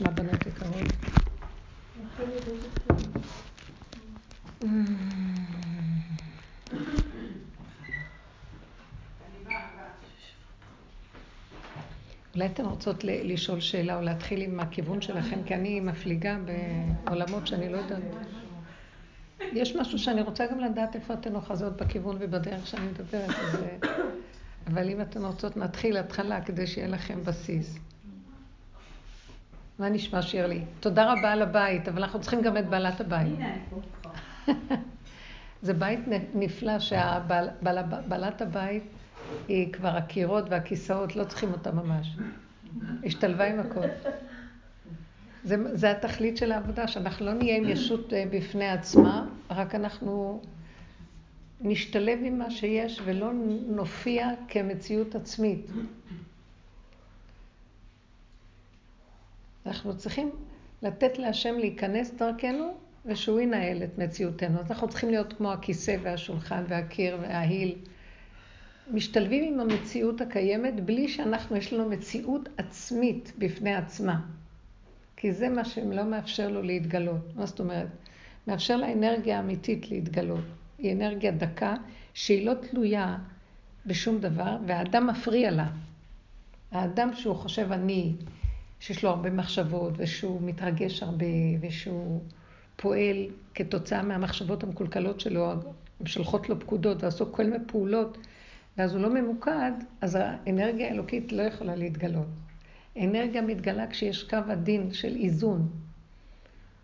נשמע בנות יקרות? אולי אתן רוצות לשאול שאלה או להתחיל עם הכיוון שלכם, כי אני מפליגה בעולמות שאני לא יודעת. יש משהו שאני רוצה גם לדעת איפה אתן אוחזות בכיוון ובדרך שאני מדברת, אז... אבל אם אתן רוצות, נתחיל התחלה כדי שיהיה לכם בסיס. מה נשמע שירלי? תודה רבה על הבית, אבל אנחנו צריכים גם את בעלת הבית. זה בית נפלא שבעלת הבית היא כבר הקירות והכיסאות, לא צריכים אותה ממש. השתלבה עם הכל. זה, זה התכלית של העבודה, שאנחנו לא נהיה עם ישות אה, בפני עצמה, רק אנחנו נשתלב עם מה שיש ולא נופיע כמציאות עצמית. אנחנו צריכים לתת להשם להיכנס דרכנו ושהוא ינהל את מציאותנו. אז אנחנו צריכים להיות כמו הכיסא והשולחן והקיר וההיל. משתלבים עם המציאות הקיימת בלי שאנחנו, יש לנו מציאות עצמית בפני עצמה. כי זה מה שלא מאפשר לו להתגלות. מה זאת אומרת? מאפשר לאנרגיה האמיתית להתגלות. היא אנרגיה דקה שהיא לא תלויה בשום דבר, והאדם מפריע לה. האדם שהוא חושב אני, שיש לו הרבה מחשבות, ושהוא מתרגש הרבה, ושהוא פועל כתוצאה מהמחשבות המקולקלות שלו, שולחות לו פקודות ועשו כל מיני פעולות, ואז הוא לא ממוקד, אז האנרגיה האלוקית לא יכולה להתגלות. אנרגיה מתגלה כשיש קו הדין של איזון.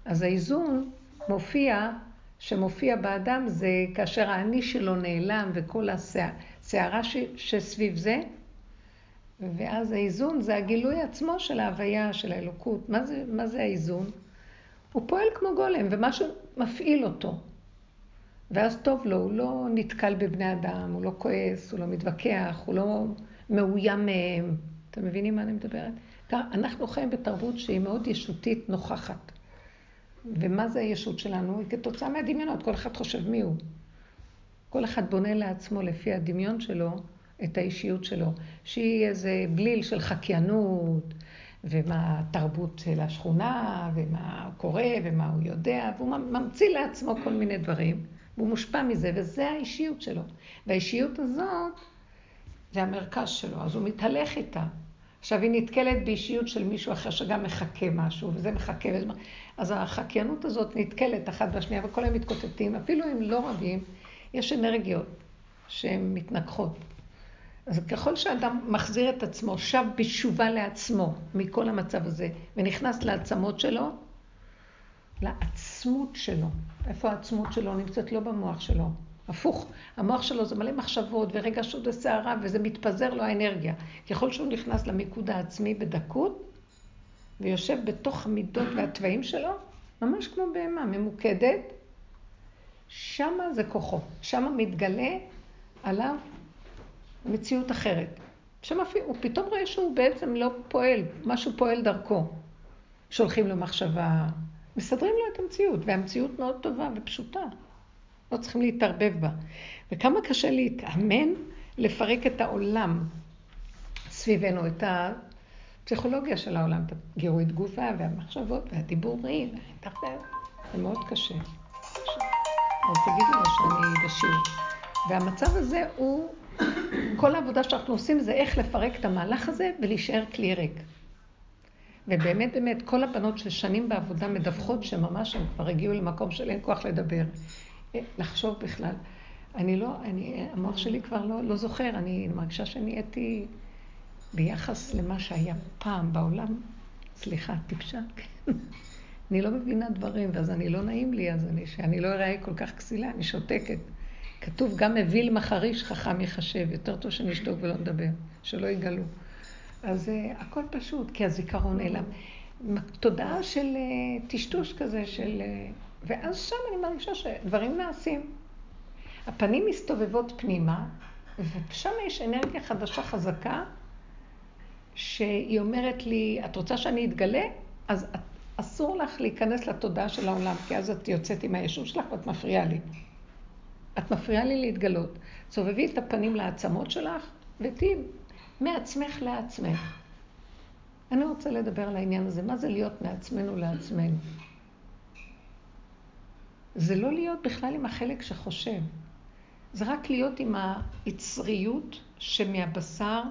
אז האיזון מופיע, שמופיע באדם זה כאשר האני שלו נעלם וכל הסערה שסביב זה, ואז האיזון זה הגילוי עצמו של ההוויה, של האלוקות. מה זה, מה זה האיזון? הוא פועל כמו גולם, ומשהו מפעיל אותו. ואז טוב לו, הוא לא נתקל בבני אדם, הוא לא כועס, הוא לא מתווכח, הוא לא מאוים מהם. אתם מבינים מה אני מדברת? אנחנו חיים בתרבות שהיא מאוד ישותית נוכחת. ומה זה הישות שלנו? היא כתוצאה מהדמיונות, כל אחד חושב מי הוא. כל אחד בונה לעצמו לפי הדמיון שלו את האישיות שלו, שהיא איזה בליל של חקיינות, ומה התרבות של השכונה, ומה קורה, ומה הוא יודע, והוא ממציא לעצמו כל מיני דברים, והוא מושפע מזה, וזה האישיות שלו. והאישיות הזאת זה המרכז שלו, אז הוא מתהלך איתה. עכשיו היא נתקלת באישיות של מישהו אחר שגם מחכה משהו, וזה מחכה, וזה... אז החקיינות הזאת נתקלת אחת בשנייה, וכל היום מתקוטטים, אפילו אם לא רבים, יש אנרגיות שהן מתנגחות. אז ככל שאדם מחזיר את עצמו, שב בתשובה לעצמו מכל המצב הזה, ונכנס לעצמות שלו, לעצמות שלו. איפה העצמות שלו נמצאת? לא במוח שלו. הפוך, המוח שלו זה מלא מחשבות ורגשות וסערה, וזה מתפזר לו האנרגיה. ככל שהוא נכנס למיקוד העצמי בדקות, ויושב בתוך המידות והתוואים שלו, ממש כמו בהמה, ממוקדת, שמה זה כוחו. שמה מתגלה עליו מציאות אחרת. שם הוא פתאום רואה שהוא בעצם לא פועל, משהו פועל דרכו. שולחים לו מחשבה, מסדרים לו את המציאות, והמציאות מאוד טובה ופשוטה. לא צריכים להתערבב בה. וכמה קשה להתאמן לפרק את העולם סביבנו, את הפסיכולוגיה של העולם, את הגירוי תגובה והמחשבות והדיבורים, זה מאוד קשה. אז תגידי לו שאני בשיעור. והמצב הזה הוא כל העבודה שאנחנו עושים זה איך לפרק את המהלך הזה ולהישאר כלי ריק. ובאמת, באמת, כל הבנות ששנים בעבודה מדווחות שממש הן כבר הגיעו למקום של אין כוח לדבר. לחשוב בכלל. אני לא, אני, המוח שלי כבר לא, לא זוכר, אני מרגישה שנהייתי ביחס למה שהיה פעם בעולם. סליחה, טיפשה. אני לא מבינה דברים, ואז אני לא נעים לי, אז אני, שאני לא אראה כל כך כסילה, אני שותקת. כתוב, גם אוויל מחריש חכם יחשב, יותר טוב שנשתוק ולא נדבר, שלא יגלו. אז uh, הכל פשוט, כי הזיכרון נעלם. תודעה של uh, טשטוש כזה, של... Uh, ואז שם אני מרגישה שדברים נעשים. הפנים מסתובבות פנימה, ושם יש אנרגיה חדשה חזקה, שהיא אומרת לי, את רוצה שאני אתגלה? אז אסור לך להיכנס לתודעה של העולם, כי אז את יוצאת עם הישוב שלך ואת מפריעה לי. את מפריעה לי להתגלות. סובבי את הפנים לעצמות שלך ותהיי מעצמך לעצמך. אני רוצה לדבר על העניין הזה, מה זה להיות מעצמנו לעצמנו. זה לא להיות בכלל עם החלק שחושב, זה רק להיות עם היצריות שמהבשר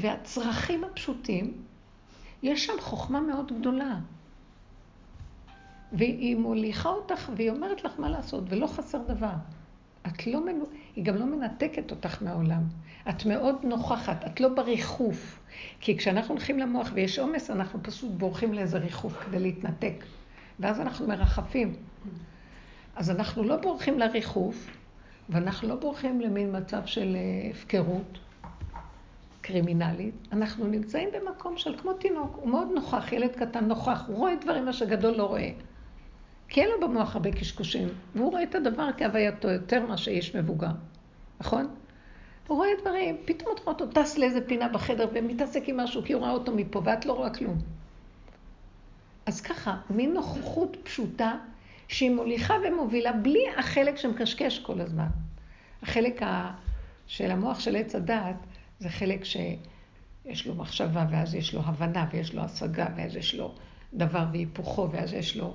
והצרכים הפשוטים, יש שם חוכמה מאוד גדולה. והיא מוליכה אותך והיא אומרת לך מה לעשות, ולא חסר דבר. את לא מנו... היא גם לא מנתקת אותך מהעולם. את מאוד נוכחת, את לא בריחוף. כי כשאנחנו הולכים למוח ויש עומס, אנחנו פשוט בורחים לאיזה ריחוף כדי להתנתק. ואז אנחנו מרחפים. אז אנחנו לא בורחים לריחוף, ואנחנו לא בורחים למין מצב של אה, הפקרות קרימינלית. אנחנו נמצאים במקום של כמו תינוק, הוא מאוד נוכח, ילד קטן נוכח, הוא רואה דברים מה שגדול לא רואה. כי אין לו במוח הרבה קשקושים, והוא רואה את הדבר כהווייתו יותר מאשר איש מבוגר, נכון? הוא רואה דברים, פתאום את רואה אותו טס לאיזה פינה בחדר ומתעסק עם משהו, כי הוא ראה אותו מפה, ואת לא רואה כלום. אז ככה, מין נוכחות פשוטה, שהיא מוליכה ומובילה בלי החלק שמקשקש כל הזמן. החלק ה... של המוח של עץ הדעת, זה חלק שיש לו מחשבה, ואז יש לו הבנה, ויש לו השגה, ואז יש לו דבר והיפוכו, ואז יש לו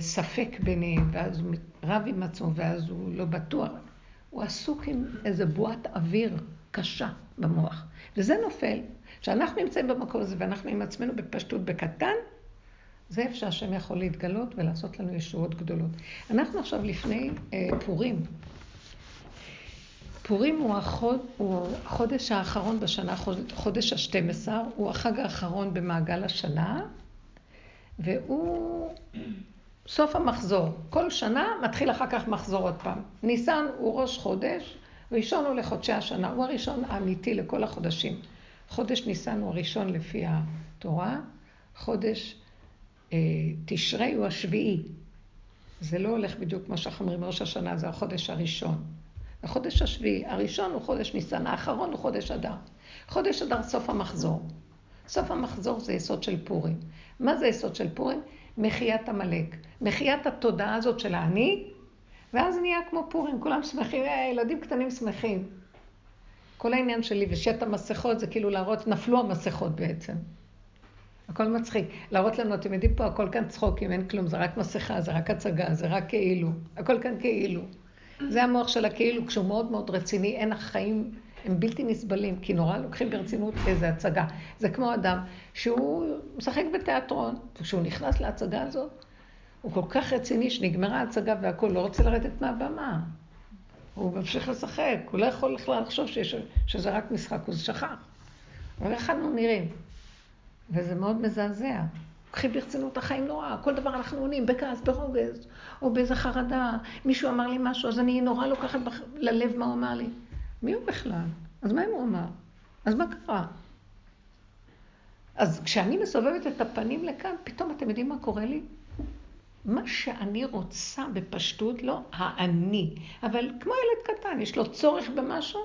ספק ביניהם, ואז הוא רב עם עצמו, ואז הוא לא בטוח. הוא עסוק עם איזה בועת אוויר קשה במוח. וזה נופל. כשאנחנו נמצאים במקום הזה ואנחנו עם עצמנו בפשטות בקטן, זה איפה שהשם יכול להתגלות ולעשות לנו ישועות גדולות. אנחנו עכשיו לפני אה, פורים. פורים הוא, החוד, הוא החודש האחרון בשנה, חודש השתים עשר, הוא החג האחרון במעגל השנה, והוא סוף המחזור. כל שנה מתחיל אחר כך מחזור עוד פעם. ניסן הוא ראש חודש, ראשון הוא לחודשי השנה, הוא הראשון האמיתי לכל החודשים. חודש ניסן הוא הראשון לפי התורה, חודש אה, תשרי הוא השביעי. זה לא הולך בדיוק כמו שאנחנו אומרים, ראש השנה זה החודש הראשון. החודש השביעי, הראשון הוא חודש ניסן, האחרון הוא חודש אדר. חודש אדר סוף המחזור. סוף המחזור זה יסוד של פורים. מה זה יסוד של פורים? מחיית עמלק. מחיית התודעה הזאת של האני, ואז נהיה כמו פורים, כולם שמחים, אה, ילדים קטנים שמחים. כל העניין שלי ושט המסכות זה כאילו להראות, נפלו המסכות בעצם. הכל מצחיק. להראות לנו, אתם יודעים פה, הכל כאן צחוקים, אין כלום, זה רק מסכה, זה רק הצגה, זה רק כאילו. הכל כאן כאילו. זה המוח של הכאילו, כשהוא מאוד מאוד רציני, אין החיים, הם בלתי נסבלים, כי נורא לוקחים ברצינות איזה הצגה. זה כמו אדם שהוא משחק בתיאטרון, וכשהוא נכנס להצגה הזאת, הוא כל כך רציני שנגמרה ההצגה והכול, לא רוצה לרדת מהבמה. הוא ממשיך לשחק, הוא לא יכול בכלל לחשוב שיש, שזה רק משחק, הוא שכח. אבל איך אנו נראים? וזה מאוד מזעזע. קחי ברצינות החיים נורא, כל דבר אנחנו עונים בכעס, ברוגז, או באיזה חרדה. מישהו אמר לי משהו, אז אני נורא לוקחת בח... ללב מה הוא אמר לי. מי הוא בכלל? אז מה אם הוא אמר? אז מה קרה? אז כשאני מסובבת את הפנים לכאן, פתאום אתם יודעים מה קורה לי? מה שאני רוצה בפשטות, לא האני. אבל כמו ילד קטן, יש לו צורך במשהו,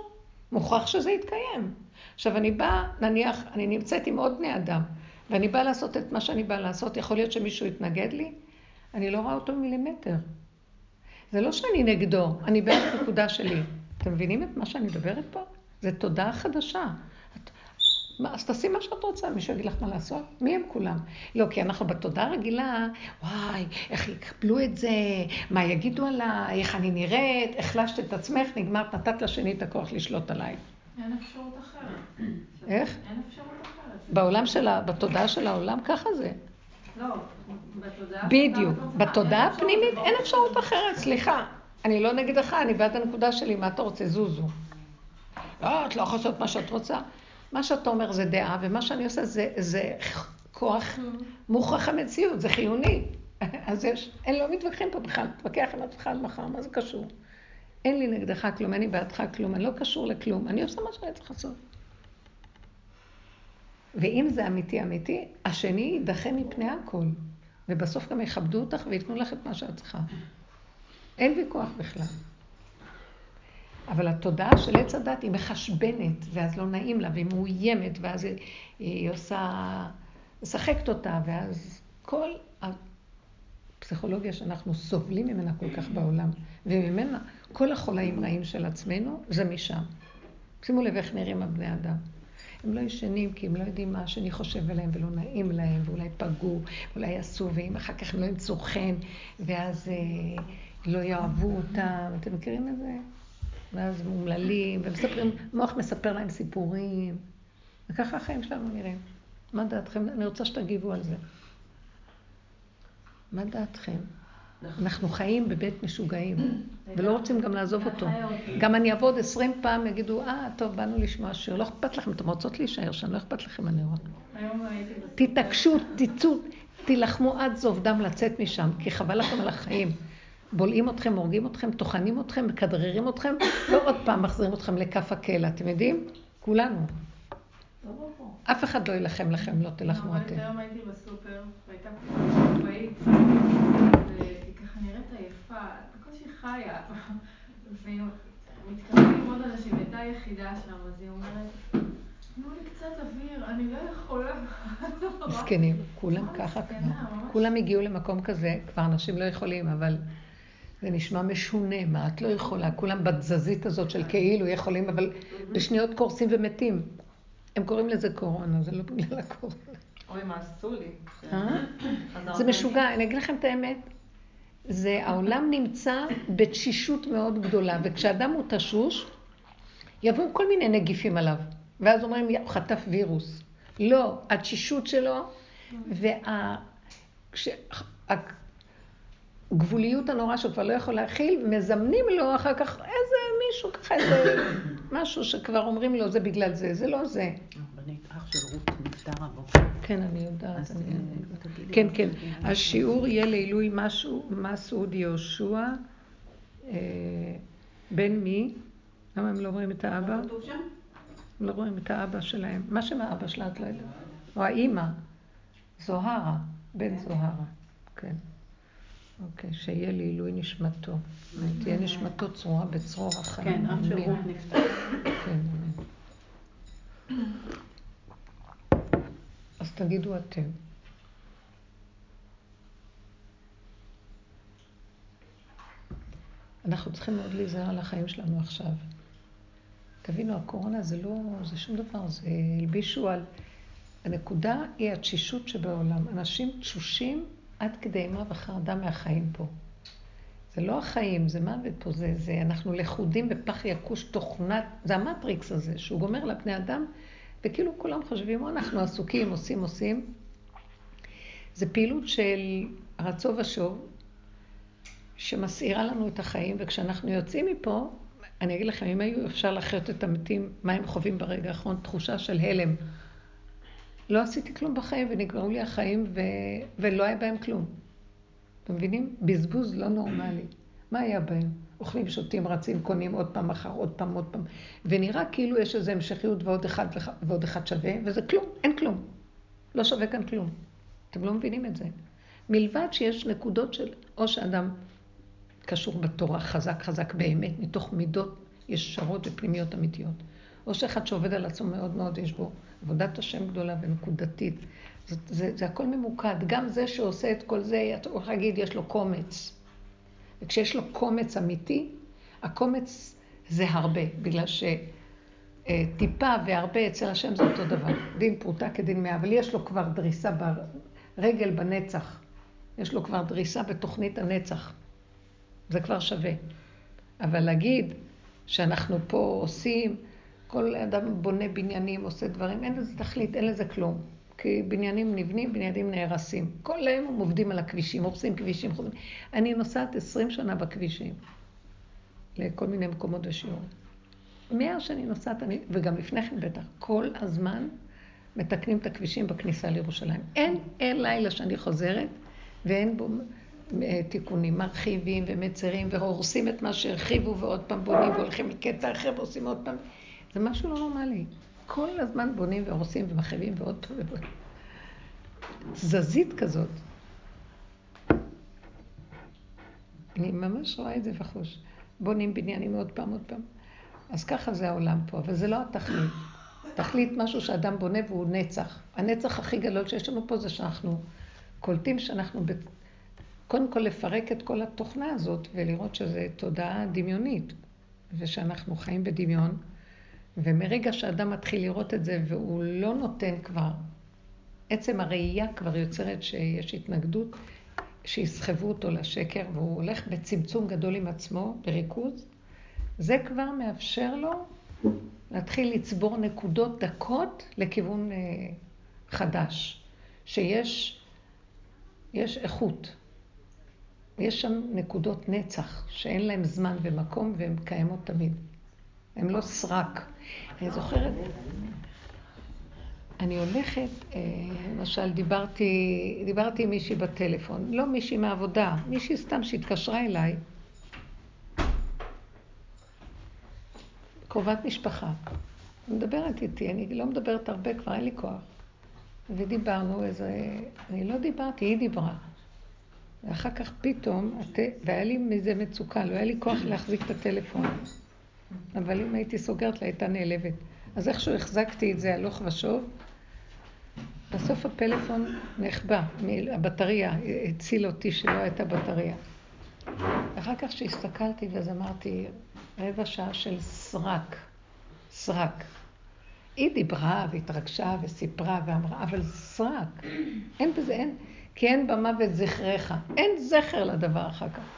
מוכרח שזה יתקיים. עכשיו אני באה, נניח, אני נמצאת עם עוד בני אדם, ואני באה לעשות את מה שאני באה לעשות, יכול להיות שמישהו יתנגד לי? אני לא רואה אותו מילימטר. זה לא שאני נגדו, אני בעד הנקודה שלי. אתם מבינים את מה שאני מדברת פה? זו תודעה חדשה. את, מה, אז תעשי מה שאת רוצה, מישהו יגיד לך מה לעשות? מי הם כולם? לא, כי אנחנו בתודעה רגילה, וואי, איך יקבלו את זה, מה יגידו עליי, איך אני נראית, החלשת את עצמך, נגמרת, נתת לשני את הכוח לשלוט עליי. אין אפשרות אחרת. איך? אין אפשרות אחרת. בעולם של ה... בתודעה של העולם ככה זה. לא, בתודעה... בדיוק. בתודעה הפנימית אין אפשרות אחרת, סליחה. אני לא נגדך, אני בעד הנקודה שלי, מה אתה רוצה? זוזו. לא, את לא יכולה לעשות מה שאת רוצה. מה שאתה אומר זה דעה, ומה שאני עושה זה, זה כוח מוכרח המציאות, זה חיוני. אז יש, אין, לא מתווכחים פה בכלל, תתווכח עם עצמך עד מחר, מה זה קשור? אין לי נגדך כלום, אין לי בעדך כלום, אני לא קשור לכלום, אני עושה מה שאני צריך לעשות. ואם זה אמיתי אמיתי, השני יידחה מפני הכל, ובסוף גם יכבדו אותך וייתנו לך את מה שאת צריכה. אין ויכוח בכלל. אבל התודעה של עץ הדת היא מחשבנת, ואז לא נעים לה, והיא מאוימת, ואז היא, עושה, משחקת אותה, ואז כל הפסיכולוגיה שאנחנו סובלים ממנה כל כך בעולם, וממנה כל החולאים רעים של עצמנו, זה משם. שימו לב איך נראים הבני אדם. הם לא ישנים כי הם לא יודעים מה השני חושב עליהם ולא נעים להם, ואולי פגעו, אולי יעשו, ואם אחר כך הם לא ימצאו חן, ואז אה, לא יאהבו אותם. אתם מכירים את זה? ואז הם אומללים, ומספרים, המוח מספר להם סיפורים. וככה החיים שלנו נראים. מה דעתכם? אני רוצה שתגיבו על זה. מה דעתכם? אנחנו חיים בבית משוגעים, ולא רוצים גם לעזוב אותו. גם אני אעבוד עשרים פעם, יגידו, אה, טוב, באנו לשמוע שיר, לא אכפת לכם, אתם רוצות להישאר שם, לא אכפת לכם, אני רואה. תתעקשו, תצאו, תילחמו עד זוב דם לצאת משם, כי חבל לכם על החיים. בולעים אתכם, הורגים אתכם, טוחנים אתכם, מכדררים אתכם, לא עוד פעם מחזירים אתכם לכף הקלע, אתם יודעים? כולנו. אף אחד לא יילחם לכם, לא תילחמו אתם. היום הייתי בסופר, והייתה קופאית, וככה נראית עייפה, בקושי חיה. ומתקרבים עוד אנשים, הייתה יחידה שם, אז היא אומרת, תנו לי קצת אוויר, אני לא יכולה. מסכנים, כולם ככה כבר. כולם הגיעו למקום כזה, כבר אנשים לא יכולים, אבל זה נשמע משונה, מה את לא יכולה? כולם בתזזית הזאת של כאילו יכולים, אבל בשניות קורסים ומתים. הם קוראים לזה קורונה, זה לא בגלל הקורונה. אוי, מה עשו לי? אה? זה משוגע, אני אגיד לכם את האמת. זה, העולם נמצא בתשישות מאוד גדולה, וכשאדם הוא תשוש, יבואו כל מיני נגיפים עליו. ואז אומרים, הוא חטף וירוס. לא, התשישות שלו, וה... הגבוליות הנורא שהוא כבר לא יכול להכיל, מזמנים לו אחר כך איזה מישהו ככה, איזה משהו שכבר אומרים לו, זה בגלל זה, זה לא זה. רבנית, אח של רות נפטר הבוקר. כן, אני יודעת. אני... אה, כן, כן. השיעור יהיה לעילוי משהו, מסעוד יהושע, אה, בן מי? למה הם לא רואים את האבא? הם לא רואים את האבא שלהם. מה שם האבא שלה, את לא יודעת? או האימא. זוהרה, בן זוהרה. כן. אוקיי, שיהיה לעילוי נשמתו. תהיה נשמתו צרורה בצרור החיים. כן, אח של רות נפטר. כן, אז תגידו אתם. אנחנו צריכים מאוד להיזהר על החיים שלנו עכשיו. תבינו, הקורונה זה לא, זה שום דבר, זה הלבישו על... הנקודה היא התשישות שבעולם. אנשים תשושים עד כדי אימה וחרדה מהחיים פה. זה לא החיים, זה מוות פה, זה, זה, אנחנו לכודים בפח יקוש תוכנת, זה המטריקס הזה, שהוא גומר לבני אדם, וכאילו כולם חושבים, או אנחנו עסוקים, עושים, עושים. זה פעילות של רצו ושוב, שמסעירה לנו את החיים, וכשאנחנו יוצאים מפה, אני אגיד לכם, אם היו אפשר לחיות את המתים, מה הם חווים ברגע האחרון, תחושה של הלם. לא עשיתי כלום בחיים ונגמרו לי החיים ו... ולא היה בהם כלום. אתם מבינים? בזבוז לא נורמלי. מה היה בהם? אוכלים, שותים, רצים, קונים עוד פעם מחר, עוד פעם, עוד פעם. ונראה כאילו יש איזו המשכיות ועוד אחד ועוד אחד שווה, וזה כלום, אין כלום. לא שווה כאן כלום. אתם לא מבינים את זה. מלבד שיש נקודות של, או שאדם קשור בתורה חזק חזק באמת, מתוך מידות ישרות ופנימיות אמיתיות. או שאחד שעובד על עצמו מאוד מאוד, יש בו עבודת השם גדולה ונקודתית. זה, זה, זה הכל ממוקד. גם זה שעושה את כל זה, אתה יכול להגיד, יש לו קומץ. וכשיש לו קומץ אמיתי, הקומץ זה הרבה, בגלל שטיפה והרבה אצל השם זה אותו דבר. דין פרוטה כדין מאה, אבל יש לו כבר דריסה ברגל בנצח. יש לו כבר דריסה בתוכנית הנצח. זה כבר שווה. אבל להגיד שאנחנו פה עושים, כל אדם בונה בניינים, עושה דברים, אין לזה תכלית, אין לזה כלום. כי בניינים נבנים, בניינים נהרסים. כל היום הם עובדים על הכבישים, הורסים כבישים, חוזרים. אני נוסעת עשרים שנה בכבישים, לכל מיני מקומות ושיעור. מאז שאני נוסעת, אני, וגם לפני כן בטח, כל הזמן מתקנים את הכבישים בכניסה לירושלים. אין, אין לילה שאני חוזרת ואין בו תיקונים, מרחיבים ומצרים והורסים את מה שהרחיבו ועוד פעם בונים והולכים לקטע אחר ועושים עוד פעם. זה משהו לא נורמלי. כל הזמן בונים והורסים ומחייבים ועוד פעם. תזזית כזאת. אני ממש רואה את זה בחוש. בונים בניינים עוד פעם, עוד פעם. אז ככה זה העולם פה, אבל זה לא התכלית. תכלית משהו שאדם בונה והוא נצח. הנצח הכי גדול שיש לנו פה זה שאנחנו קולטים שאנחנו, ב... קודם כל לפרק את כל התוכנה הזאת ולראות שזו תודעה דמיונית, ושאנחנו חיים בדמיון. ומרגע שאדם מתחיל לראות את זה והוא לא נותן כבר, עצם הראייה כבר יוצרת שיש התנגדות, שיסחבו אותו לשקר, והוא הולך בצמצום גדול עם עצמו, בריכוז, זה כבר מאפשר לו להתחיל לצבור נקודות דקות לכיוון אה, חדש, שיש יש איכות. יש שם נקודות נצח שאין להן זמן ומקום והן קיימות תמיד. הן לא סרק. אני זוכרת, אני הולכת, אה, למשל, דיברתי, דיברתי עם מישהי בטלפון, לא מישהי מהעבודה, מישהי סתם שהתקשרה אליי, קרובת משפחה. מדברת איתי, אני לא מדברת הרבה, כבר אין לי כוח. ודיברנו איזה, אני לא דיברתי, היא דיברה. ואחר כך פתאום, והיה לי מזה מצוקה, לא היה לי כוח להחזיק את הטלפון. אבל אם הייתי סוגרת לה, הייתה נעלבת. אז איכשהו החזקתי את זה הלוך ושוב. בסוף הפלאפון נחבא, הבטריה הציל אותי שלא הייתה בטריה. אחר כך שהסתכלתי ואז אמרתי, רבע שעה של סרק, סרק. היא דיברה והתרגשה וסיפרה ואמרה, אבל סרק, אין בזה, אין, כי אין במוות זכריך, אין זכר לדבר אחר כך.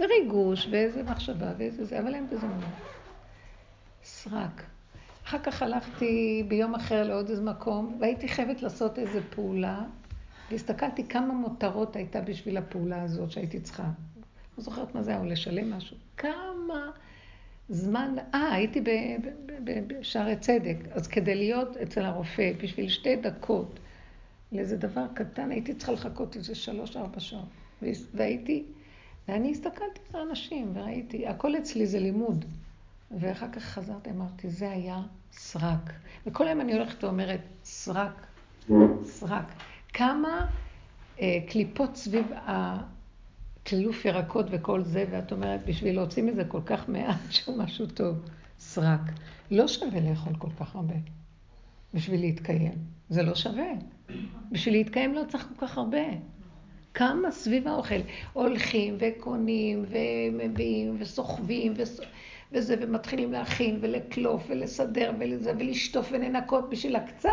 זה ריגוש ואיזה מחשבה ואיזה זה, אבל אין בזה ממש. סרק. אחר כך הלכתי ביום אחר לעוד איזה מקום, והייתי חייבת לעשות איזו פעולה, והסתכלתי כמה מותרות הייתה בשביל הפעולה הזאת שהייתי צריכה. לא זוכרת מה זה היה, או לשלם משהו. כמה זמן, אה, הייתי בשערי צדק, אז כדי להיות אצל הרופא, בשביל שתי דקות, לאיזה דבר קטן, הייתי צריכה לחכות איזה שלוש-ארבע שעות. והייתי, ואני הסתכלתי על האנשים וראיתי, הכל אצלי זה לימוד. ואחר כך חזרתי, אמרתי, זה היה סרק. וכל היום אני הולכת ואומרת, סרק, סרק. כמה אה, קליפות סביב הקלוף ירקות וכל זה, ואת אומרת, בשביל להוציא מזה כל כך מעט שהוא משהו טוב, סרק. לא שווה לאכול כל כך הרבה בשביל להתקיים. זה לא שווה. בשביל להתקיים לא צריך כל כך הרבה. כמה סביב האוכל. הולכים וקונים ומביאים וסוחבים וס... וזה, ומתחילים להכין ולקלוף ולסדר ולזה, ולשטוף ולנקות בשביל הקצת,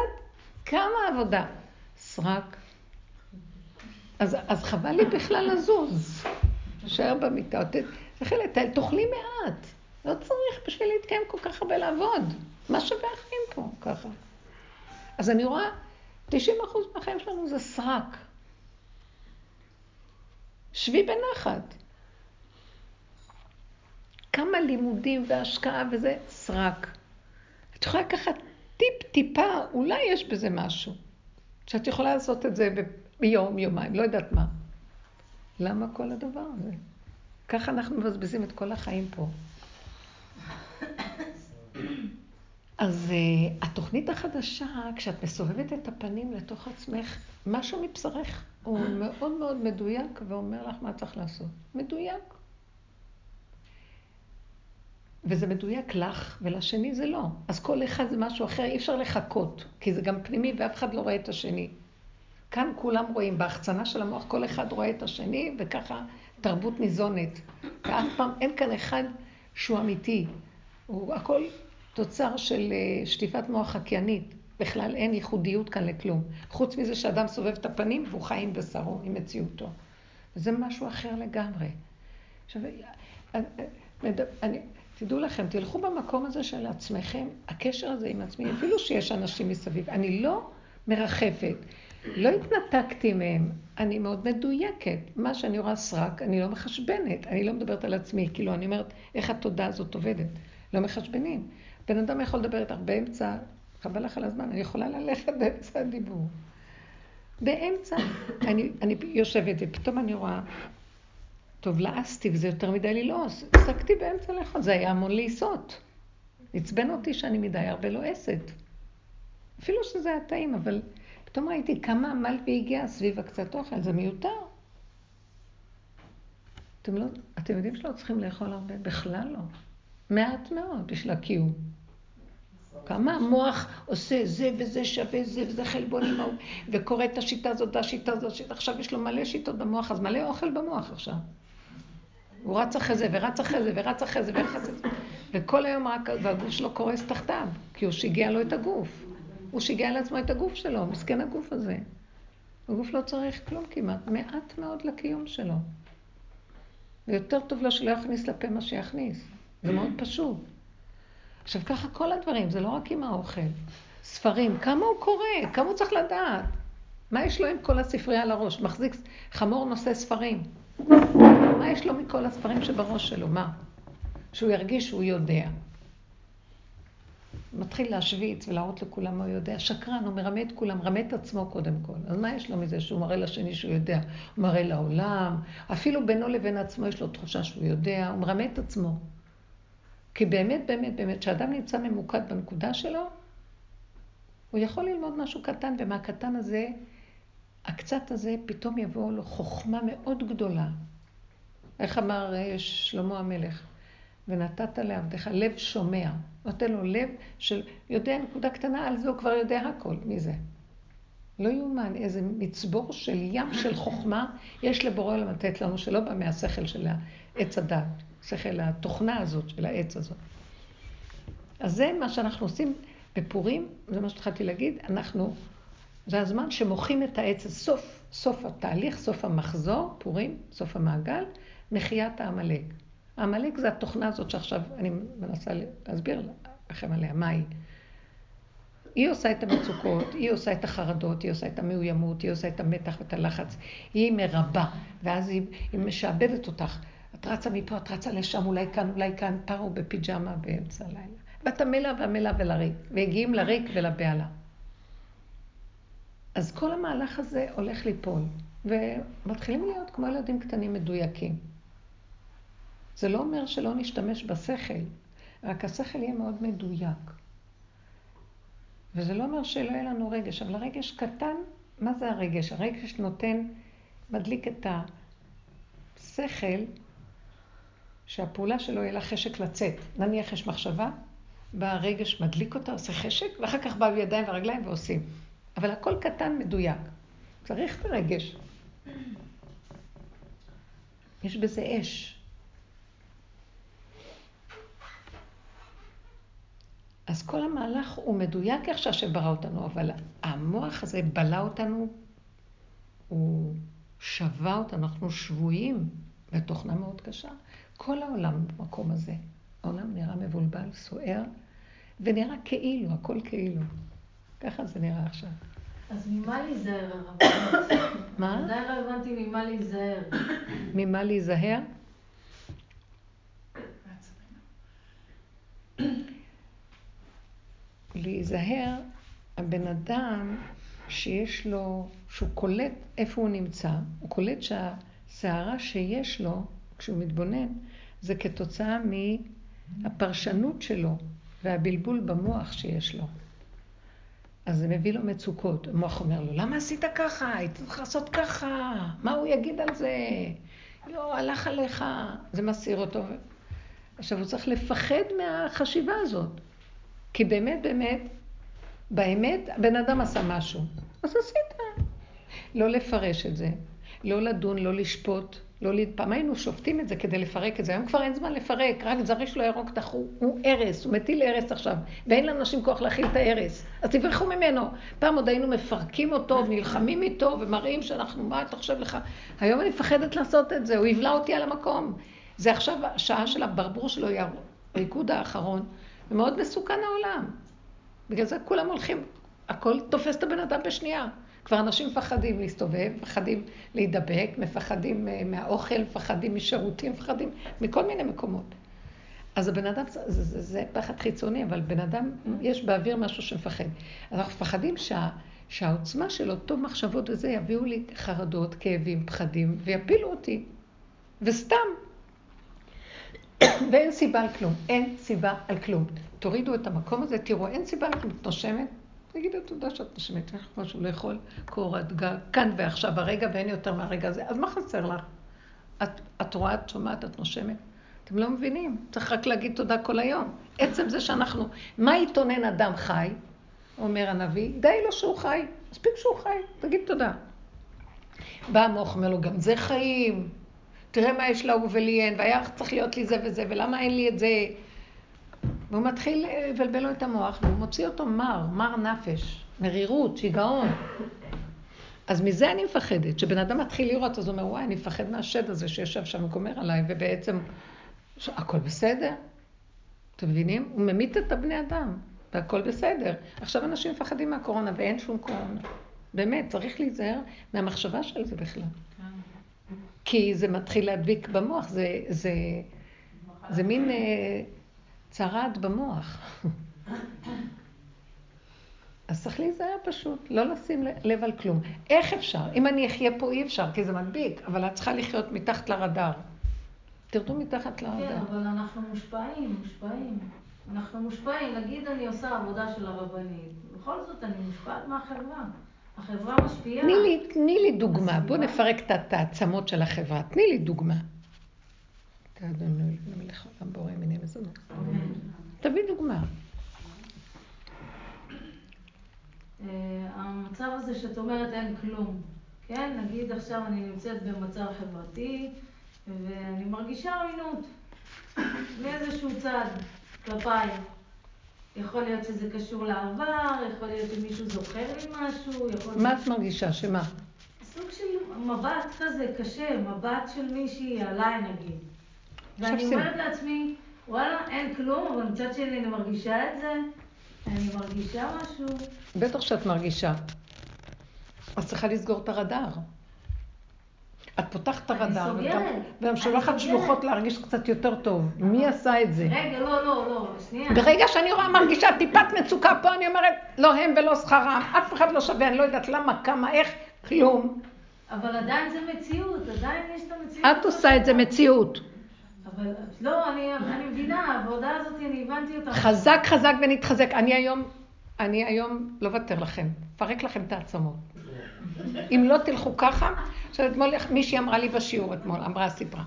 כמה עבודה. סרק. אז, אז חבל לי בכלל לזוז. תשאר במיטה, תלכי לטייל, תאכלי מעט. לא צריך בשביל להתקיים כל כך הרבה לעבוד. מה שווה החיים פה ככה? אז אני רואה, 90% מהחיים שלנו זה סרק. שבי בנחת. כמה לימודים והשקעה וזה סרק. את יכולה לקחת טיפ-טיפה, אולי יש בזה משהו. שאת יכולה לעשות את זה ביום, יומיים, לא יודעת מה. למה כל הדבר הזה? ככה אנחנו מבזבזים את כל החיים פה. אז uh, התוכנית החדשה, כשאת מסובבת את הפנים לתוך עצמך, משהו מבשרך הוא מאוד מאוד מדויק ואומר לך מה צריך לעשות. מדויק. וזה מדויק לך, ולשני זה לא. אז כל אחד זה משהו אחר, אי אפשר לחכות, כי זה גם פנימי ואף אחד לא רואה את השני. כאן כולם רואים, בהחצנה של המוח כל אחד רואה את השני, וככה תרבות ניזונת. ואף פעם אין כאן אחד שהוא אמיתי. הוא הכל תוצר של אה, שטיפת מוח חקיינית. בכלל אין ייחודיות כאן לכלום. חוץ מזה שאדם סובב את הפנים והוא חי עם בשרו, עם מציאותו. וזה משהו אחר לגמרי. עכשיו, אני, אני, תדעו לכם, תלכו במקום הזה של עצמכם, הקשר הזה עם עצמי, אפילו שיש אנשים מסביב. אני לא מרחפת, לא התנתקתי מהם, אני מאוד מדויקת. מה שאני רואה סרק, אני לא מחשבנת, אני לא מדברת על עצמי, כאילו, אני אומרת, איך התודעה הזאת עובדת. לא מחשבנים. בן אדם יכול לדבר איתך באמצע, חבל לך על הזמן, אני יכולה ללכת באמצע הדיבור. באמצע, אני, אני יושבת ופתאום אני רואה טוב, לעסתי וזה יותר מדי ללעוס. הפסקתי באמצע לאכול, זה היה המון לעיסות. עצבן אותי שאני מדי הרבה לועסת. אפילו שזה היה טעים, אבל פתאום ראיתי כמה עמל והגיע סביב הקצת אוכל, זה מיותר. אתם, לא, אתם יודעים שלא צריכים לאכול הרבה? בכלל לא. מעט מאוד בשביל הקיום. כמה המוח עושה זה וזה שווה זה וזה חלבון עם ההוא, וקורא את השיטה הזאת והשיטה הזאת, עכשיו יש לו מלא שיטות במוח, אז מלא אוכל במוח עכשיו. הוא רץ אחרי זה, ורץ אחרי זה, ורץ אחרי זה, ורץ אחרי זה. וכל היום רק, והגוף שלו קורס תחתיו, כי הוא שיגע לו את הגוף. הוא שיגע לעצמו את הגוף שלו, מסכן הגוף הזה. הגוף לא צריך כלום כמעט, מעט מאוד לקיום שלו. ויותר טוב לו שלא יכניס לפה מה שיכניס. זה מאוד פשוט. עכשיו ככה כל הדברים, זה לא רק עם האוכל. ספרים, כמה הוא קורא, כמה הוא צריך לדעת. מה יש לו עם כל הספרייה על הראש? מחזיק חמור נושא ספרים. מה יש לו מכל הספרים שבראש שלו? מה? שהוא ירגיש שהוא יודע. מתחיל להשוויץ ולהראות לכולם מה הוא יודע. שקרן, הוא מרמה את כולם, מרמה את עצמו קודם כל. אז מה יש לו מזה שהוא מראה לשני שהוא יודע? הוא מראה לעולם, אפילו בינו לבין עצמו יש לו תחושה שהוא יודע, הוא מרמה את עצמו. כי באמת, באמת, באמת, כשאדם נמצא ממוקד בנקודה שלו, הוא יכול ללמוד משהו קטן, ומהקטן הזה, הקצת הזה, פתאום יבוא לו חוכמה מאוד גדולה. איך אמר אה, שלמה המלך? ונתת לעבדך לב שומע. נותן לו לב של יודע נקודה קטנה, על זה הוא כבר יודע הכל. מי זה? לא יאומן, איזה מצבור של ים של חוכמה יש לבורא עולם לתת לנו, שלא בא מהשכל של עץ הדת, שכל התוכנה הזאת של העץ הזאת. אז זה מה שאנחנו עושים בפורים, זה מה שהתחלתי להגיד, אנחנו, זה הזמן שמוחים את העץ, סוף, סוף התהליך, סוף המחזור, פורים, סוף המעגל, מחיית העמלק. העמלק זה התוכנה הזאת שעכשיו אני מנסה להסביר לכם עליה, מה היא. היא עושה את המצוקות, היא עושה את החרדות, היא עושה את המאוימות, היא עושה את המתח ואת הלחץ, היא מרבה, ואז היא, היא משעבדת אותך. את רצה מפה, את רצה לשם, אולי כאן, אולי כאן, פרו בפיג'מה באמצע הלילה. ואת המלה והמלה ולריק, והגיעים לריק ולבהלה. אז כל המהלך הזה הולך ליפול, ומתחילים להיות כמו ילדים קטנים מדויקים. זה לא אומר שלא נשתמש בשכל, רק השכל יהיה מאוד מדויק. וזה לא אומר שלא יהיה לנו רגש, אבל הרגש קטן, מה זה הרגש? הרגש נותן, מדליק את השכל, שהפעולה שלו יהיה לה חשק לצאת. נניח יש מחשבה, בא הרגש, מדליק אותה, עושה חשק, ואחר כך באו ידיים ורגליים ועושים. אבל הכל קטן, מדויק. צריך את הרגש. יש בזה אש. אז כל המהלך הוא מדויק איך שהשם ברא אותנו, אבל המוח הזה בלע אותנו, הוא שבה אותנו, אנחנו שבויים בתוכנה מאוד קשה. כל העולם במקום הזה. העולם נראה מבולבל, סוער, ונראה כאילו, הכל כאילו. ככה זה נראה עכשיו. אז ממה להיזהר הרב? מה? עדיין לא הבנתי ממה להיזהר. ממה להיזהר? להיזהר, הבן אדם שיש לו, שהוא קולט איפה הוא נמצא, הוא קולט שהסערה שיש לו, כשהוא מתבונן, זה כתוצאה מהפרשנות שלו והבלבול במוח שיש לו. אז זה מביא לו מצוקות. המוח אומר לו, למה עשית ככה? היית צריך לעשות ככה. מה הוא יגיד על זה? לא, הלך עליך. זה מסעיר אותו. עכשיו, הוא צריך לפחד מהחשיבה הזאת. כי באמת, באמת, באמת, הבן אדם עשה משהו. אז עשית. לא לפרש את זה, לא לדון, לא לשפוט, לא להת... פעם היינו שופטים את זה כדי לפרק את זה, היום כבר אין זמן לפרק, רק זריש לא ירוק תחו, הוא הרס, הוא מטיל הרס עכשיו, ואין לאנשים כוח להכיל את ההרס, אז תברחו ממנו. פעם עוד היינו מפרקים אותו, נלחמים איתו, ומראים שאנחנו, מה אתה חושב לך? היום אני מפחדת לעשות את זה, הוא יבלע אותי על המקום. זה עכשיו השעה של הברבור שלו, הריקוד האחרון, ומאוד מסוכן העולם. בגלל זה כולם הולכים, הכל תופס את הבן אדם בשנייה. כבר אנשים מפחדים להסתובב, מפחדים להידבק, מפחדים אה, מהאוכל, מפחדים משירותים, מפחדים מכל מיני מקומות. אז הבן אדם, זה, זה, זה פחד חיצוני, אבל בן אדם, יש באוויר משהו שמפחד. אז אנחנו מפחדים שה, שהעוצמה של אותו מחשבות וזה יביאו לי חרדות, כאבים, פחדים, ויפילו אותי. וסתם. ואין סיבה על כלום. אין סיבה על כלום. תורידו את המקום הזה, תראו, אין סיבה על כלום. את נושמת, תגידי תודה שאת נושמת, יש לך משהו לאכול, קורת גג, כאן ועכשיו, הרגע, ואין יותר מהרגע הזה. אז מה חסר לך? את, את רואה, את שומעת, את נושמת? אתם לא מבינים, צריך רק להגיד תודה כל היום. עצם זה שאנחנו, מה יתונן אדם חי, אומר הנביא, די לו שהוא חי, מספיק שהוא חי, תגיד תודה. בא המוח, אומר לו, גם זה חיים, תראה מה יש להוא ולי אין, והיה צריך להיות לי זה וזה, ולמה אין לי את זה? והוא מתחיל לבלבל לו את המוח, והוא מוציא אותו מר, מר נפש, מרירות, שיגעון. אז מזה אני מפחדת, שבן אדם מתחיל לראות, אז הוא אומר, וואי, אני מפחד מהשד הזה שישב שם וגומר עליי, ובעצם, הכל בסדר. אתם מבינים? הוא ממית את הבני אדם, והכל בסדר. עכשיו אנשים מפחדים מהקורונה, ואין שום קורונה. באמת, צריך להיזהר מהמחשבה של זה בכלל. כי זה מתחיל להדביק במוח, זה, זה, זה מין אה, צרעת במוח. אז צריך להיזהר פשוט, לא לשים לב על כלום. איך אפשר? אם אני אחיה פה אי אפשר, כי זה מדביק, אבל את צריכה לחיות מתחת לרדאר. תרדו מתחת לרדאר. כן, אבל אנחנו מושפעים, מושפעים. אנחנו מושפעים, נגיד אני עושה עבודה של הרבנית, בכל זאת אני מושפעת מהחברה. החברה משפיעה. תני לי, תני לי דוגמה, בואו נפרק את העצמות של החברה. תני לי דוגמה. מיני מזונות. תביא דוגמה. אה, המצב הזה שאת אומרת אין כלום, כן? נגיד עכשיו אני נמצאת במצב חברתי ואני מרגישה עוינות מאיזשהו צד כלפיי. יכול להיות שזה קשור לעבר, יכול להיות שמישהו זוכר לי משהו, יכול מה את מרגישה? שמה? סוג של מבט כזה קשה, מבט של מישהי עליי נגיד. ואני אומרת לעצמי, וואלה, אין כלום, אבל מצד שני אני מרגישה את זה, אני מרגישה משהו. בטח שאת מרגישה. אז צריכה לסגור את הרדאר. את פותחת את הרדאר, וגם שולחת שלוחות להרגיש קצת יותר טוב. מי עשה את זה? רגע, לא, לא, לא, שנייה. ברגע שאני רואה מרגישה טיפת מצוקה פה, אני אומרת, לא הם ולא שכרם, אף אחד לא שווה, אני לא יודעת למה, כמה, איך, כלום. אבל עדיין זה מציאות, עדיין יש את המציאות. את עושה את זה מציאות. אבל לא, אני, אני מבינה, העבודה הזאת, אני הבנתי אותה. חזק, חזק ונתחזק. אני היום, אני היום לא אוותר לכם, פרק לכם את העצמות. אם לא תלכו ככה, עכשיו אתמול מישהי אמרה לי בשיעור אתמול, אמרה, סיפרה,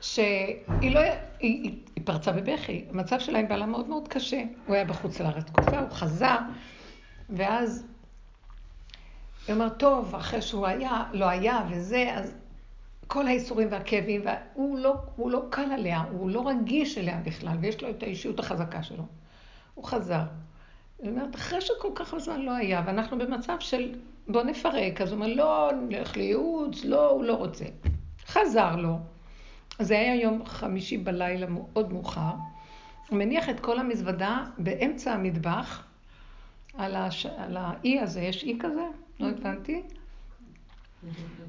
שהיא לא, היא, היא, היא פרצה בבכי, המצב שלה עם בעלה מאוד מאוד קשה. הוא היה בחוץ לארץ תקופה, הוא חזר, ואז היא אומרת, טוב, אחרי שהוא היה, לא היה וזה, אז כל האיסורים והכאבים, והוא לא, הוא לא קל עליה, הוא לא רגיש אליה בכלל, ויש לו את האישיות החזקה שלו. הוא חזר. היא אומרת, אחרי שכל כך זמן לא היה, ואנחנו במצב של בוא נפרק, אז הוא אומר, לא, נלך לייעוץ, לא, הוא לא רוצה. חזר לו. זה היה יום חמישי בלילה מאוד מאוחר. הוא מניח את כל המזוודה באמצע המטבח, על, הש... על האי הזה, יש אי כזה? לא הבנתי.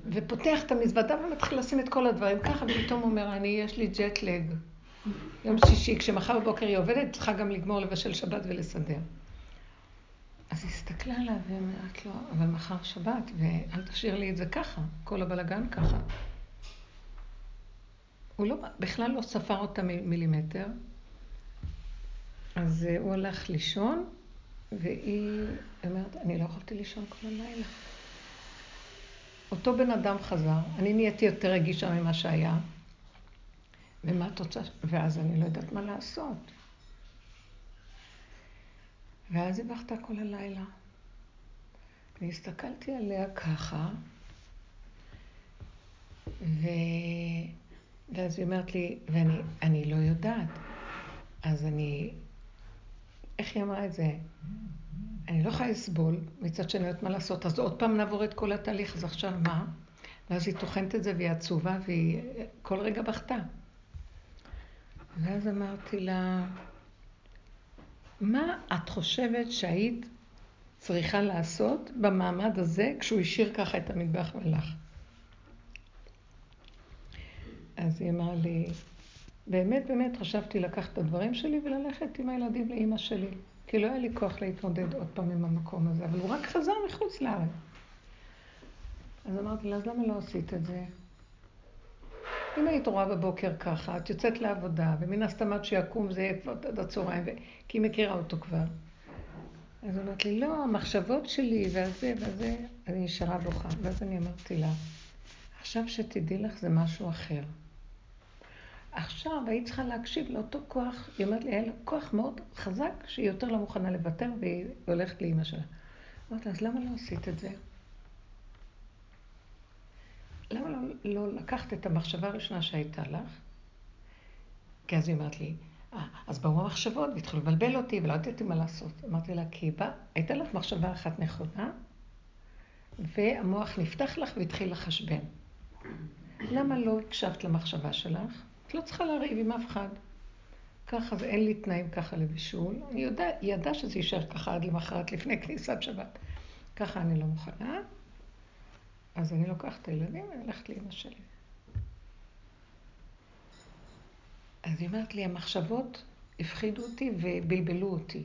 ופותח את המזוודה ומתחיל לשים את כל הדברים ככה, ופתאום הוא אומר, אני, יש לי ג'טלג. יום שישי, כשמחר בבוקר היא עובדת, צריכה גם לגמור לבשל שבת ולסדר. אז הסתכלה עליו ואומרת לו, אבל מחר שבת, ואל תשאיר לי את זה ככה, כל הבלגן ככה. הוא לא, בכלל לא ספר אותה מילימטר. אז הוא הלך לישון, והיא אומרת, אני לא יכולתי לישון כל הלילה. אותו בן אדם חזר, אני נהייתי יותר רגישה ממה שהיה, ומה התוצאה? ואז אני לא יודעת מה לעשות. ואז היא בכתה כל הלילה. והסתכלתי עליה ככה, ו... ואז היא אומרת לי, ואני לא יודעת. אז אני, איך היא אמרה את זה? אני לא יכולה לסבול, מצד שאני לא יודעת מה לעשות, אז עוד פעם נעבור את כל התהליך, אז עכשיו מה? ואז היא טוחנת את זה והיא עצובה והיא כל רגע בכתה. ואז אמרתי לה, מה את חושבת שהיית צריכה לעשות במעמד הזה כשהוא השאיר ככה את המטבח והלך? אז היא אמרה לי, באמת באמת חשבתי לקחת את הדברים שלי וללכת עם הילדים לאימא שלי. כי לא היה לי כוח להתמודד עוד פעם עם המקום הזה, אבל הוא רק חזר מחוץ לארץ. אז אמרתי לה, אז למה לא עשית את זה? אם היית רואה בבוקר ככה, את יוצאת לעבודה, ומן הסתם עד שיקום זה יהיה כבר עד הצהריים. כי היא מכירה אותו כבר. אז אמרת לי, לא, המחשבות שלי, והזה והזה, אני נשארה בוכה. ואז אני אמרתי לה, עכשיו שתדעי לך זה משהו אחר. עכשיו היית צריכה להקשיב לאותו כוח, היא אומרת לי, היה לה כוח מאוד חזק, שהיא יותר לא מוכנה לוותר, והיא הולכת לאימא שלה. אמרתי לה, אז למה לא עשית את זה? למה לא, לא לקחת את המחשבה הראשונה שהייתה לך? כי אז היא אומרת לי, אה, אז באו המחשבות והתחילו לבלבל אותי ולא ידעתי מה לעשות. אמרתי לה, כי בא, הייתה לך מחשבה אחת נכונה, והמוח נפתח לך והתחיל לחשבן. למה לא הקשבת למחשבה שלך? את לא צריכה לריב עם אף אחד. ככה, זה אין לי תנאים ככה לבישול. היא ידעה שזה יישאר ככה עד למחרת, לפני כניסת שבת. ככה אני לא מוכנה. אז אני לוקחת את הילדים ואני הולכת לאמא שלי. אז היא אומרת לי, המחשבות הפחידו אותי ובלבלו אותי.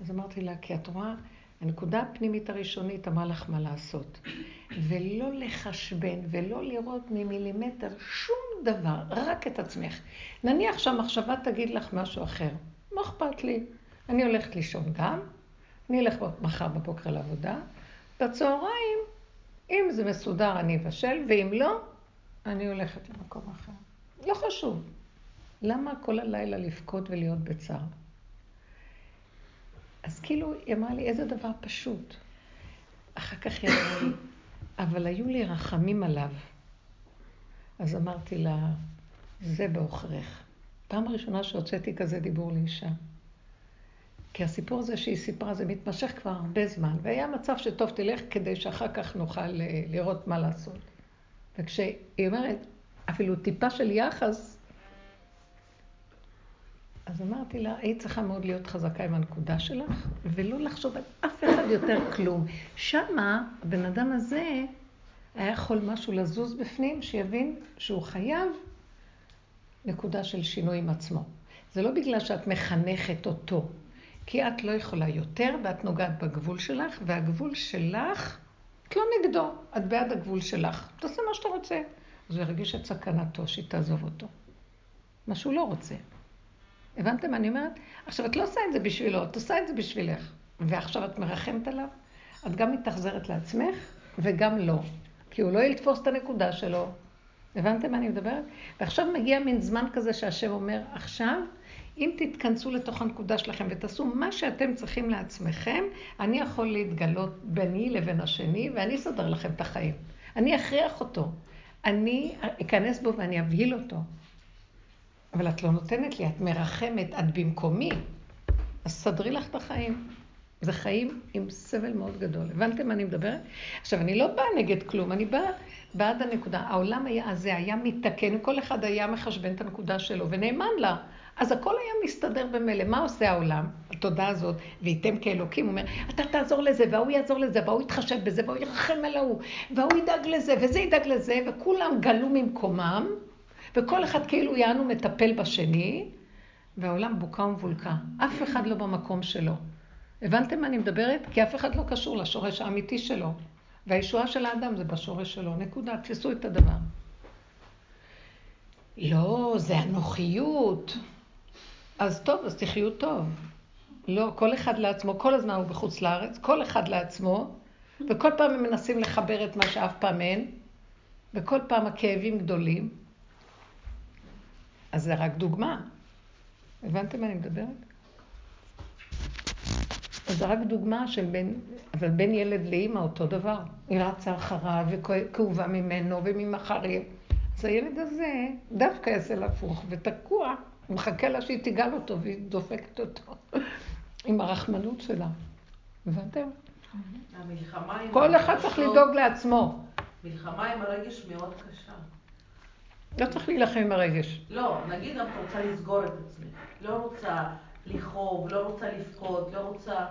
אז אמרתי לה, כי את רואה, הנקודה הפנימית הראשונית אמרה לך מה לעשות. ולא לחשבן ולא לראות ממילימטר שום דבר, רק את עצמך. נניח שהמחשבה תגיד לך משהו אחר, מה אכפת לי? אני הולכת לישון גם, אני אלך מחר בבוקר לעבודה, בצהריים, אם זה מסודר אני אבשל, ואם לא, אני הולכת למקום אחר. לא חשוב. למה כל הלילה לבכות ולהיות בצער? אז כאילו, היא אמרה לי, איזה דבר פשוט. אחר כך היא אמרה לי, אבל היו לי רחמים עליו. אז אמרתי לה, זה בעוכריך. פעם ראשונה שהוצאתי כזה דיבור לאישה. כי הסיפור הזה שהיא סיפרה, זה מתמשך כבר הרבה זמן, והיה מצב שטוב תלך כדי שאחר כך נוכל אה, לראות מה לעשות. וכשהיא אומרת, אפילו טיפה של יחס, אז אמרתי לה, היית צריכה מאוד להיות חזקה עם הנקודה שלך, ולא לחשוב על אף אחד יותר כלום. שמה, הבן אדם הזה היה יכול משהו לזוז בפנים, שיבין שהוא חייב נקודה של שינוי עם עצמו. זה לא בגלל שאת מחנכת אותו, כי את לא יכולה יותר, ואת נוגעת בגבול שלך, והגבול שלך, את לא נגדו, את בעד הגבול שלך. תעשה מה שאתה רוצה. אז הוא ירגיש את סכנתו, שהיא תעזוב אותו. מה שהוא לא רוצה. הבנתם מה אני אומרת? עכשיו, את לא עושה את זה בשבילו, את עושה את זה בשבילך. ועכשיו את מרחמת עליו, את גם מתאכזרת לעצמך, וגם לא. כי הוא לא יתפוס את הנקודה שלו. הבנתם מה אני מדברת? ועכשיו מגיע מין זמן כזה שהשם אומר, עכשיו, אם תתכנסו לתוך הנקודה שלכם ותעשו מה שאתם צריכים לעצמכם, אני יכול להתגלות ביני לבין השני, ואני אסדר לכם את החיים. אני אכריח אותו. אני אכנס בו ואני אבהיל אותו. אבל את לא נותנת לי, את מרחמת, את במקומי. אז סדרי לך את החיים. זה חיים עם סבל מאוד גדול. הבנתם מה אני מדברת? עכשיו, אני לא באה נגד כלום, אני באה בעד הנקודה. העולם היה, הזה היה מתקן, כל אחד היה מחשבן את הנקודה שלו, ונאמן לה. אז הכל היה מסתדר במילא. מה עושה העולם? התודעה הזאת, וייתם כאלוקים, הוא אומר, אתה תעזור לזה, וההוא יעזור לזה, וההוא יתחשב בזה, וההוא ירחם על ההוא, וההוא ידאג לזה, וזה ידאג לזה, וכולם גלו ממקומם, וכל אחד כאילו יענו מטפל בשני, והעולם בוקה ומבולקה. אף אחד לא במקום שלו. הבנתם מה אני מדברת? כי אף אחד לא קשור לשורש האמיתי שלו. והישועה של האדם זה בשורש שלו. נקודה, תפסו את הדבר. לא, זה הנוחיות. אז טוב, אז תחיו טוב. לא, כל אחד לעצמו, כל הזמן הוא בחוץ לארץ, כל אחד לעצמו, וכל פעם הם מנסים לחבר את מה שאף פעם אין, וכל פעם הכאבים גדולים. אז זה רק דוגמה. הבנתם מה אני מדברת? אז זה רק דוגמה של בין, אבל בין ילד לאימא אותו דבר. היא רצה אחריו וכאובה ממנו וממחרים. אז הילד הזה דווקא יעשה לה הפוך ותקוע, הוא מחכה לה שהיא תיגל אותו והיא דופקת אותו עם הרחמנות שלה. הבנתם? כל אחד צריך לדאוג לעצמו. מלחמה עם הרגש מאוד קשה. לא צריך להילחם עם הרגש. לא, נגיד את רוצה לסגור את עצמך. לא רוצה לכאוב, לא רוצה לבכות, לא רוצה...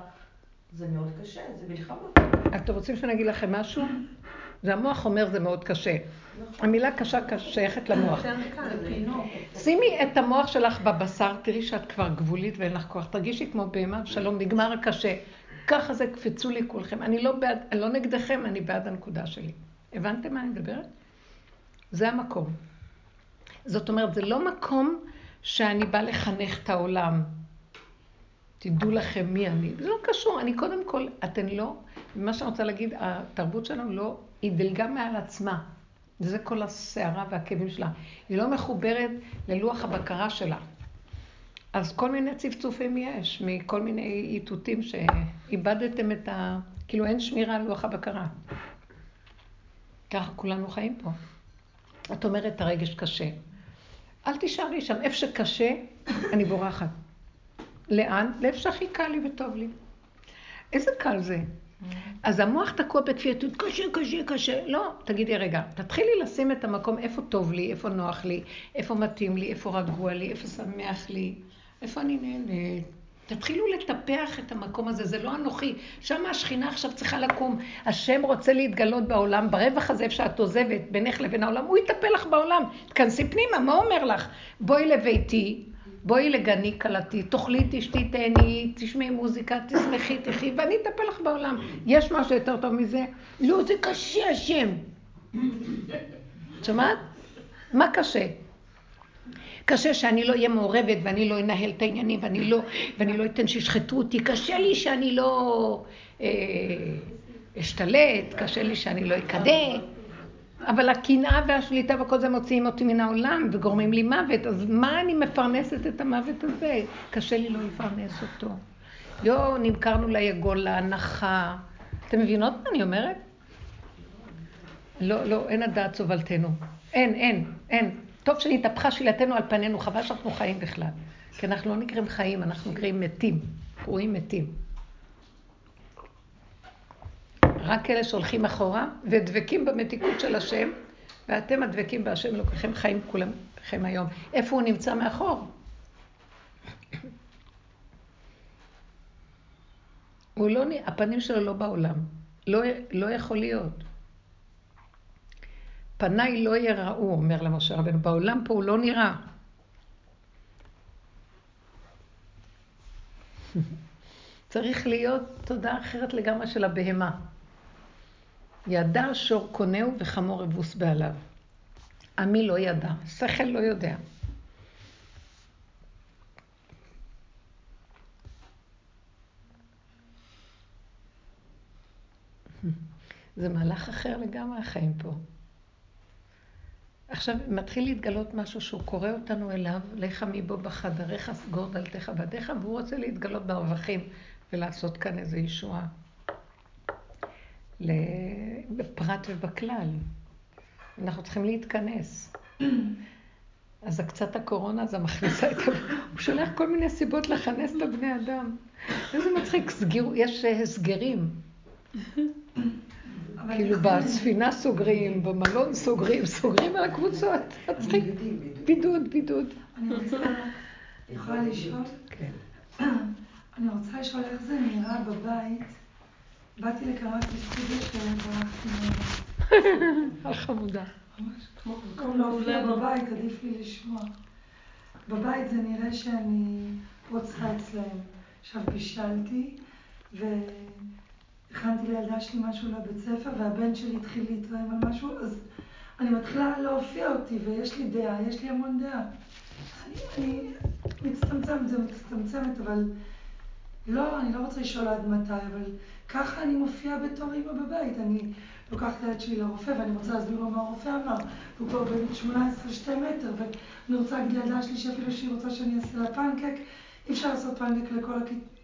זה מאוד קשה, זה מלחמה. אתם רוצים שאני אגיד לכם משהו? זה המוח אומר זה מאוד קשה. המילה קשה שייכת למוח. שימי את המוח שלך בבשר, תראי שאת כבר גבולית ואין לך כוח. תרגישי כמו בהמה, שלום, נגמר הקשה. ככה זה, קפצו לי כולכם. אני לא, בעד, אני לא נגדכם, אני בעד הנקודה שלי. הבנתם מה אני מדברת? זה המקום. זאת אומרת, זה לא מקום שאני באה לחנך את העולם. תדעו לכם מי אני. זה לא קשור, אני קודם כל, אתן לא, מה שאני רוצה להגיד, התרבות שלנו לא, היא דלגה מעל עצמה. וזה כל הסערה והכאבים שלה. היא לא מחוברת ללוח הבקרה שלה. אז כל מיני צפצופים יש, מכל מיני איתותים שאיבדתם את ה... כאילו אין שמירה על לוח הבקרה. ככה כולנו חיים פה. את אומרת, הרגש קשה. אל תישארי שם. איפה שקשה, אני בורחת. לאן? לאיפה שהכי קל לי וטוב לי. איזה קל זה. אז המוח תקוע בכפייתות, קשה, קשה, קשה. לא, תגידי, רגע, תתחילי לשים את המקום איפה טוב לי, איפה נוח לי, איפה מתאים לי, איפה רגוע לי, איפה שמח לי, איפה אני נהנית. תתחילו לטפח את המקום הזה, זה לא אנוכי. שם השכינה עכשיו צריכה לקום. השם רוצה להתגלות בעולם, ברווח הזה איפה שאת עוזבת בינך לבין העולם, הוא יטפל לך בעולם. תכנסי פנימה, מה אומר לך? בואי לביתי, בואי לגני כלתי, תאכלי, תשתי, תהני, תשמעי מוזיקה, תשמחי, תחי, ואני אטפל לך בעולם. יש משהו יותר טוב מזה? לא, זה קשה, השם. שמעת? מה קשה? קשה שאני לא אהיה מעורבת ואני לא אנהל את העניינים ואני לא, ואני לא אתן שישחטו אותי. קשה לי שאני לא אה, אשתלט, קשה לי שאני לא אקדם. אבל הקנאה והשליטה וכל זה מוציאים אותי מן העולם וגורמים לי מוות, אז מה אני מפרנסת את המוות הזה? קשה לי לא לפרנס אותו. לא נמכרנו ליגון, להנחה. אתם מבינות מה אני אומרת? לא, לא, אין הדעת סובלתנו. אין, אין, אין. טוב שנתהפכה שילתנו על פנינו, חבל שאנחנו חיים בכלל. כי אנחנו לא נקראים חיים, אנחנו נקראים מתים. קרואים מתים. רק אלה שהולכים אחורה ודבקים במתיקות של השם, ואתם הדבקים בהשם אלוקיכם חיים כולכם היום. איפה הוא נמצא מאחור? הוא לא, הפנים שלו לא בעולם. לא, לא יכול להיות. פניי לא יראו, אומר למשה רבנו, בעולם פה הוא לא נראה. צריך להיות תודה אחרת לגמרי של הבהמה. ידע שור קונהו וחמור אבוס בעליו. עמי לא ידע, שכל לא יודע. זה מהלך אחר לגמרי החיים פה. עכשיו מתחיל להתגלות משהו שהוא קורא אותנו אליו, לך מבוא בחדריך סגור דלתך בדיך, והוא רוצה להתגלות ברווחים ולעשות כאן איזו ישועה. בפרט ובכלל. אנחנו צריכים להתכנס. אז קצת הקורונה זה מכניסה את ה... הוא שולח כל מיני סיבות לכנס את הבני אדם. איזה מצחיק, סגיר... יש הסגרים. כאילו בספינה סוגרים, במלון סוגרים, סוגרים על הקבוצות. מצחיק. בידוד, בידוד. אני רוצה, יכולה לשאול? כן. אני רוצה לשאול איך זה נראה בבית. באתי פסקי שלהם ברחתי ממנו. חמודה. ממש. במקום להופיע בבית, עדיף לי לשמוע. בבית זה נראה שאני רוצה אצלהם. עכשיו בישלתי, והכנתי לילדה שלי משהו לבית ספר, והבן שלי התחיל להתרעם על משהו, אז אני מתחילה להופיע אותי, ויש לי דעה, יש לי המון דעה. אני, אני מצטמצמת, זה מצטמצמת, אבל לא, אני לא רוצה לשאול עד מתי, אבל ככה אני מופיעה בתור אימא בבית. אני לוקחת את הילד שלי לרופא, ואני רוצה להסביר לו מה הרופא אמר. הוא כבר בן 18, 2 מטר, ואני רוצה להגיד לילדה שלי שאפילו שהיא רוצה שאני אעשה לה פנקק, אי אפשר לעשות פנקק לכל הכיתה.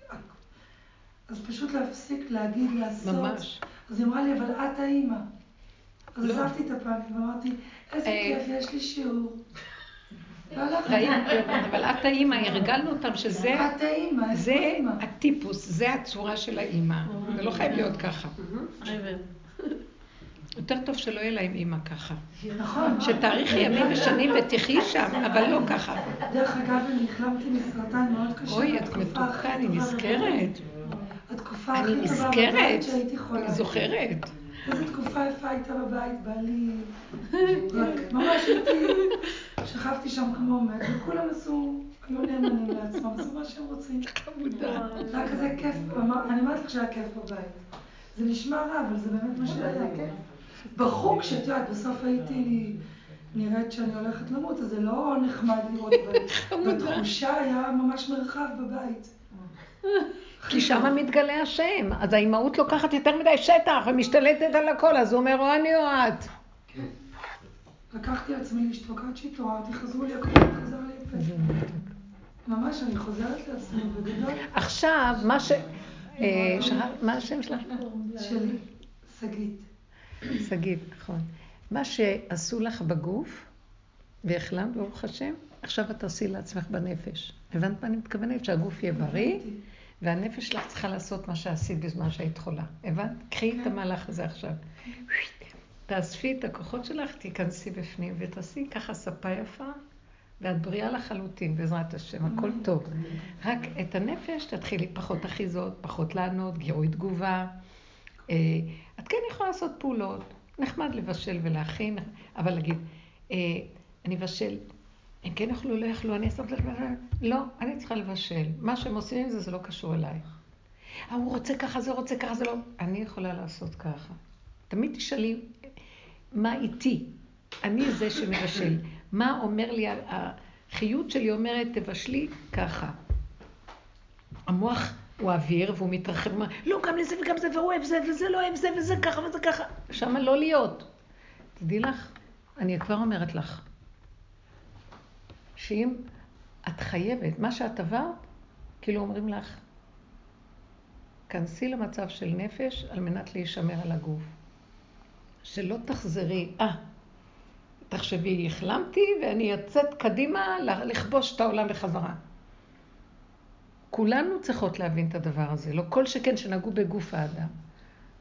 אז פשוט להפסיק להגיד, לעשות. ממש. אז היא אמרה לי, אבל את האימא. אז לא. עזבתי את הפנקק ואמרתי, איזה אה, כיף, יש לי שיעור. אבל את האימא, הרגלנו אותם שזה... זה הטיפוס, זה הצורה של האימא. זה לא חייב להיות ככה. יותר טוב שלא יהיה להם אימא ככה. נכון. שתאריכי ימים ושנים ותחי שם, אבל לא ככה. דרך אגב, אני החלמתי מסרטן מאוד קשה. אוי, את מתוקה, אני נזכרת. התקופה הכי טובה בבית שהייתי חולה. אני זוכרת. איזו תקופה יפה הייתה בבית, בעלי... ממש הייתי... שכבתי שם כמו מת, וכולם עשו, היו נאמנים לעצמם, עשו מה שהם רוצים. חמודה. זה היה כזה כיף, אני אומרת לך שהיה כיף בבית. זה נשמע רע, אבל זה באמת מה שהיה. בחוג, שאת יודעת, בסוף הייתי נראית שאני הולכת למות, אז זה לא נחמד לראות, אבל בתחושה היה ממש מרחב בבית. כי שם מתגלה השם, אז האימהות לוקחת יותר מדי שטח ומשתלטת על הכל, אז הוא אומר, או אני או את. לקחתי לעצמי לשתוק עד שהתעוררתי, חזרו לי הכוחות, חזר לי הפה. ממש, אני חוזרת לעצמי בגדול. עכשיו, מה ש... אה, מה השם שלך? שלי, שגית. שגית, נכון. מה שעשו לך בגוף, והחלמת, ברוך השם, עכשיו את תעשי לעצמך בנפש. הבנת מה אני מתכוונת? שהגוף יהיה בריא, והנפש שלך צריכה לעשות מה שעשית בזמן שהיית חולה. הבנת? קחי את המהלך הזה עכשיו. תאספי את הכוחות שלך, תיכנסי בפנים ותעשי ככה ספה יפה, ואת בריאה לחלוטין, בעזרת השם, הכל טוב. רק את הנפש תתחילי פחות אחיזות, פחות לענות, גירוי תגובה. אה, את כן יכולה לעשות פעולות, נחמד לבשל ולהכין, אבל להגיד, אה, אני אבשל, הם כן יאכלו, לא יאכלו, אני אעשה לא, אני צריכה לבשל. מה שהם עושים עם זה, זה לא קשור אליי. ההוא רוצה ככה, זה רוצה ככה, זה לא... אני יכולה לעשות ככה. תמיד תשאלי, מה איתי? אני זה שמבשל. מה אומר לי, החיות שלי אומרת, תבשלי ככה. המוח הוא אוויר והוא מתרחב, הוא לא, גם לזה וגם זה, והוא אוהב זה, וזה לא אוהב זה, וזה ככה וזה ככה. שמה לא להיות. תדעי לך, אני כבר אומרת לך, שאם את חייבת, מה שאת עברת, כאילו אומרים לך, כנסי למצב של נפש על מנת להישמר על הגוף. שלא תחזרי, אה, תחשבי, החלמתי ואני יוצאת קדימה לכבוש את העולם בחזרה. כולנו צריכות להבין את הדבר הזה, לא כל שכן שנגעו בגוף האדם.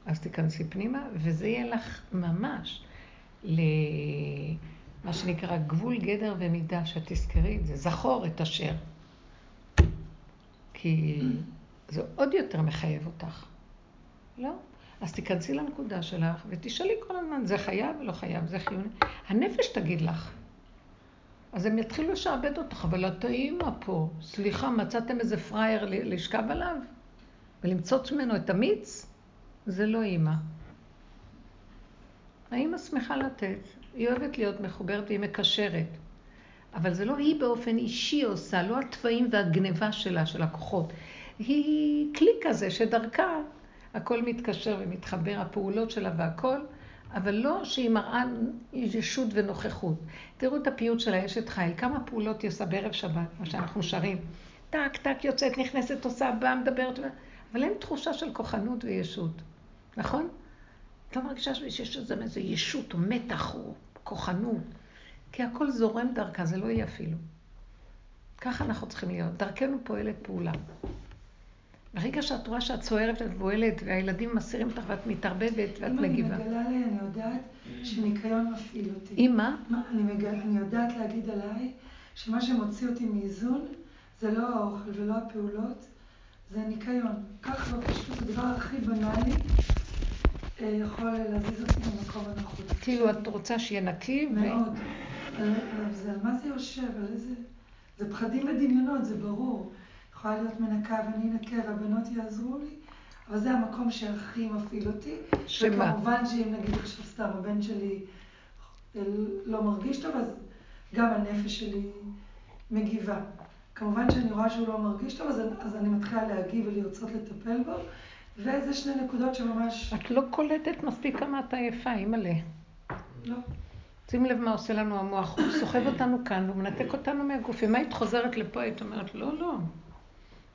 אז תיכנסי פנימה, וזה יהיה לך ממש למה שנקרא גבול גדר ומידה, שתזכרי את זה, זכור את אשר. כי זה עוד יותר מחייב אותך. לא? אז תיכנסי לנקודה שלך ותשאלי כל הזמן, זה חייב לא חייב, זה חיוני. הנפש תגיד לך. אז הם יתחילו לשעבד אותך, אבל את האימא פה. סליחה, מצאתם איזה פראייר לשכב עליו? ולמצוץ ממנו את המיץ? זה לא אימא. האימא שמחה לתת. היא אוהבת להיות מחוברת והיא מקשרת. אבל זה לא היא באופן אישי עושה, לא התוואים והגניבה שלה, של הכוחות. היא כלי כזה שדרכה הכל מתקשר ומתחבר, הפעולות שלה והכל, אבל לא שהיא מראה ישות ונוכחות. תראו את הפיוט של האשת חיל, כמה פעולות היא עושה בערב שבת, מה שאנחנו שרים. טק, טק, יוצאת, נכנסת, עושה, באה, מדברת, אבל אין תחושה של כוחנות וישות, נכון? לא מרגישה שיש איזה ישות או מתח או כוחנות, כי הכל זורם דרכה, זה לא יהיה אפילו. ככה אנחנו צריכים להיות, דרכנו פועלת פעולה. ברגע שאת רואה שאת סוערת ואת בועלת, והילדים מסירים אותך ואת מתערבבת ואת מגיבה. אם אני מגלה לי, אני יודעת שניקיון מפעיל אותי. עם מה? אני, מגלה, אני יודעת להגיד עליי, שמה שמוציא אותי מאיזון, זה לא האוכל ולא הפעולות, זה ניקיון. כך בפשוט הדבר הכי בנאלי אה, יכול להזיז אותי ממקום הנחות. כאילו את רוצה שיהיה נקי? מאוד. על, על מה זה יושב? על איזה... זה פחדים ודמיונות, זה ברור. יכולה להיות מנקה ואני אנקה והבנות יעזרו לי, אבל זה המקום שהכי מפעיל אותי. שמה? וכמובן שאם נגיד עכשיו סתם הבן שלי לא מרגיש טוב, אז גם הנפש שלי מגיבה. כמובן שאני רואה שהוא לא מרגיש טוב, אז, אז אני מתחילה להגיב ולרצות לטפל בו, וזה שני נקודות שממש... את לא קולטת מספיק כמה את עייפה, אימא'לה. לא. שים לב מה עושה לנו המוח, הוא סוחב אותנו כאן, הוא מנתק אותנו מהגוף. אם היית חוזרת לפה, היית אומרת, לא, לא,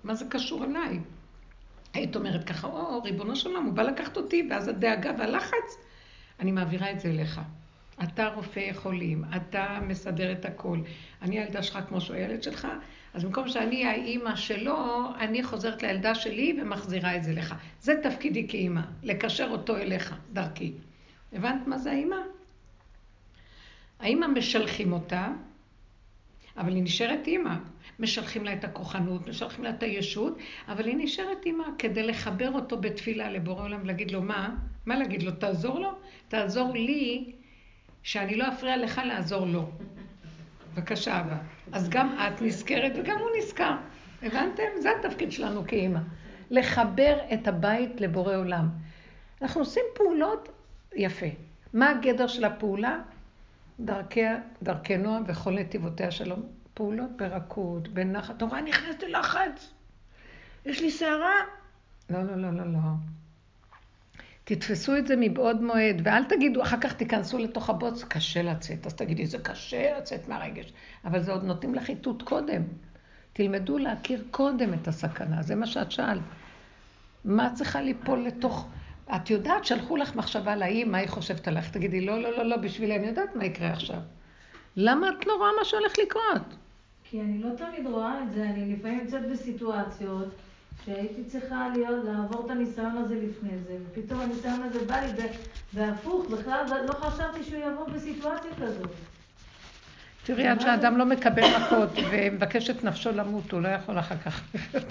מה זה קשור אליי? היית אומרת ככה, או, ריבונו של עולם, הוא בא לקחת אותי, ואז הדאגה והלחץ, אני מעבירה את זה אליך. אתה רופא חולים, אתה מסדר את הכל. אני הילדה שלך כמו שהוא הילד שלך, אז במקום שאני האימא שלו, אני חוזרת לילדה שלי ומחזירה את זה לך. זה תפקידי כאימא, לקשר אותו אליך, דרכי. הבנת מה זה האימא? האימא משלחים אותה, אבל היא נשארת אימא. משלחים לה את הכוחנות, משלחים לה את הישות, אבל היא נשארת אימא כדי לחבר אותו בתפילה לבורא עולם ולהגיד לו מה? מה להגיד לו? תעזור לו? תעזור לי שאני לא אפריע לך לעזור לו. בבקשה, אבא. אז גם את נזכרת וגם הוא נזכר. הבנתם? זה התפקיד שלנו כאימא. לחבר את הבית לבורא עולם. אנחנו עושים פעולות יפה. מה הגדר של הפעולה? דרכיה, דרכי נועם וכל נתיבותיה שלום. פעולות ברכות, בנחת. אתה רואה, נכנסתי לחץ. יש לי שערה. לא, לא, לא, לא, לא. תתפסו את זה מבעוד מועד, ואל תגידו, אחר כך תיכנסו לתוך הבוץ, קשה לצאת. אז תגידי, זה קשה לצאת מהרגש. אבל זה עוד נותנים לך איתות קודם. תלמדו להכיר קודם את הסכנה, זה מה שאת שאלת. מה צריכה ליפול לתוך... את יודעת, שלחו לך מחשבה לאי, מה היא חושבת עליך. תגידי, לא, לא, לא, לא, בשבילי, אני יודעת מה יקרה עכשיו. למה את לא רואה מה שהולך לקרות? כי אני לא תמיד רואה את זה, אני לפעמים נמצאת בסיטואציות שהייתי צריכה להיות, לעבור את הניסיון הזה לפני זה, ופתאום הניסיון הזה בא לי, והפוך, בכלל לא חשבתי שהוא יבוא בסיטואציה כזאת. תראי, עד שאדם לא מקבל מכות ומבקש את נפשו למות, הוא לא יכול אחר כך.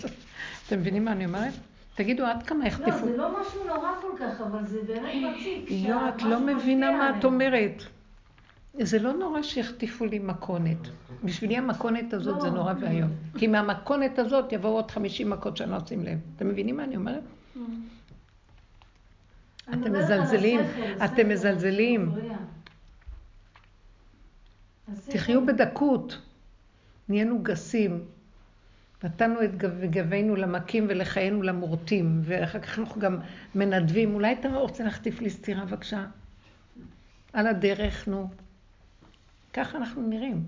אתם מבינים מה אני אומרת? תגידו, עד כמה יחטיפו? לא, זה לא משהו נורא כל כך, אבל זה באמת מציק. לא, את לא מבינה מה את אומרת. זה לא נורא שיחטיפו לי מכונת. בשבילי המכונת הזאת זה לא. נורא ואיום. כי מהמכונת הזאת יבואו עוד 50 מכות שאני לא אשים לב. אתם מבינים מה אני אומרת? אתם מזלזלים, אתם מזלזלים. תחיו בדקות. נהיינו גסים. נתנו את גבינו למכים ולחיינו למורטים, ואחר כך אנחנו גם מנדבים. אולי אתה רוצה להחטיף לי סטירה בבקשה? על הדרך, נו. ככה אנחנו נראים.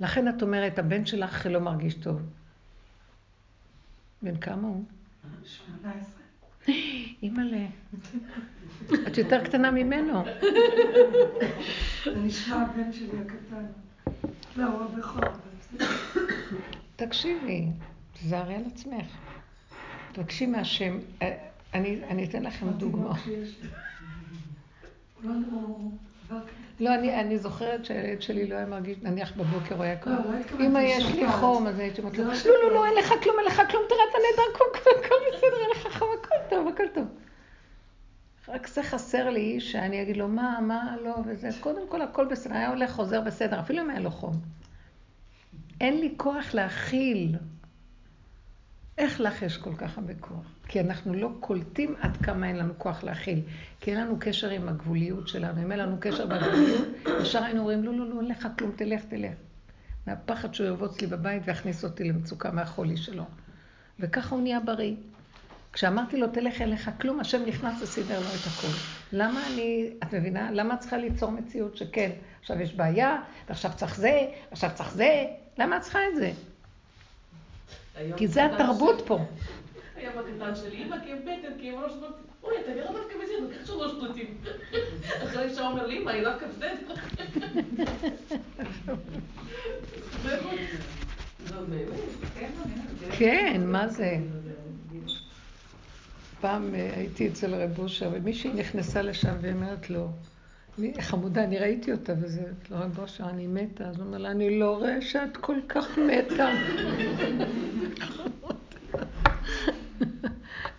לכן את אומרת, הבן שלך לא מרגיש טוב. בן כמה הוא? 18. אימא'לה. את יותר קטנה ממנו. זה נשמע הבן שלי הקטן. לא, הוא הבכור, תקשיבי, תזהרי על עצמך. תבקשי מהשם. אה, אני אתן לכם דוגמא. לא, לא, לא, אני, אני זוכרת שהילד שלי לא היה מרגיש, נניח בבוקר הוא היה קורא, לא, אמא יש לי חום, אז הייתי אומרת לו, לא, לא, לא, אין לך כלום, אין לך כלום, תראה, אתה נהדר, הכל בסדר, אין לך חום, הכל טוב, הכל טוב. רק זה חסר לי שאני אגיד לו, מה, מה, לא, וזה, קודם כל הכל בסדר, היה הולך, חוזר בסדר, אפילו אם היה לו חום. אין לי כוח להכיל. איך לך יש כל כך הרבה כוח? כי אנחנו לא קולטים עד כמה אין לנו כוח להכיל. כי אין לנו קשר עם הגבוליות שלנו. אם אין לנו קשר בגבוליות, ישר היינו אומרים, לא, לא, לא, אין לך כלום, תלך, תלך. מהפחד שהוא ירבוץ לי בבית ויכניס אותי למצוקה מהחולי שלו. וככה הוא נהיה בריא. כשאמרתי לו, תלך, אין לך כלום, השם נכנס וסידר לו את הכול. למה אני, את מבינה? למה את צריכה ליצור מציאות שכן, עכשיו יש בעיה, ועכשיו צריך זה, ועכשיו צריך זה? למה את צריכה את זה? כי זה התרבות פה. היה בקטן שלי, אמא כאב בטן, כאב ראש, אמרתי, אוי, אתה גרה דווקא בסדר, קח שלוש פלטים. אחרי אישה אומר לי, אמא, היא דווקא בסדר. כן, מה זה? פעם אה, הייתי אצל רב אושר, ומישהי נכנסה לשם והיא אומרת לו, חמודה, אני ראיתי אותה, וזה, לא רב אושר, אני מתה. אז הוא אומר לה, אני לא רואה שאת כל כך מתה.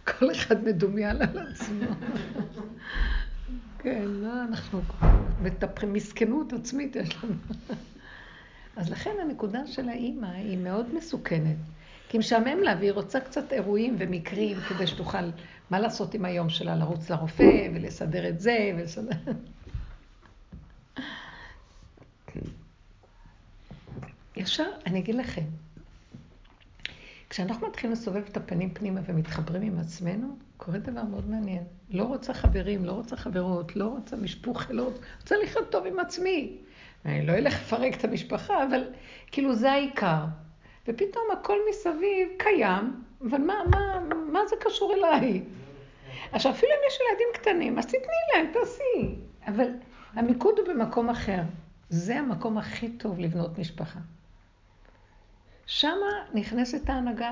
כל אחד מדומיין על עצמו. כן, לא, אנחנו מטפחים, מסכנות עצמית יש לנו. אז לכן הנקודה של האימא היא מאוד מסוכנת. כי משעמם לה, והיא רוצה קצת אירועים ומקרים כדי שתוכל, מה לעשות עם היום שלה? לרוץ לרופא ולסדר את זה ולסדר... ישר, אני אגיד לכם, כשאנחנו מתחילים לסובב את הפנים פנימה ומתחברים עם עצמנו, קורה דבר מאוד מעניין. לא רוצה חברים, לא רוצה חברות, לא רוצה משפוך, לא רוצה, לחיות טוב עם עצמי. אני לא אלך לפרק את המשפחה, אבל כאילו זה העיקר. ופתאום הכל מסביב קיים, אבל מה, מה, מה זה קשור אליי? עכשיו, אפילו אם יש ילדים קטנים, אז תתני להם, תעשי. אבל המיקוד הוא במקום אחר. זה המקום הכי טוב לבנות משפחה. שמה נכנסת ההנהגה,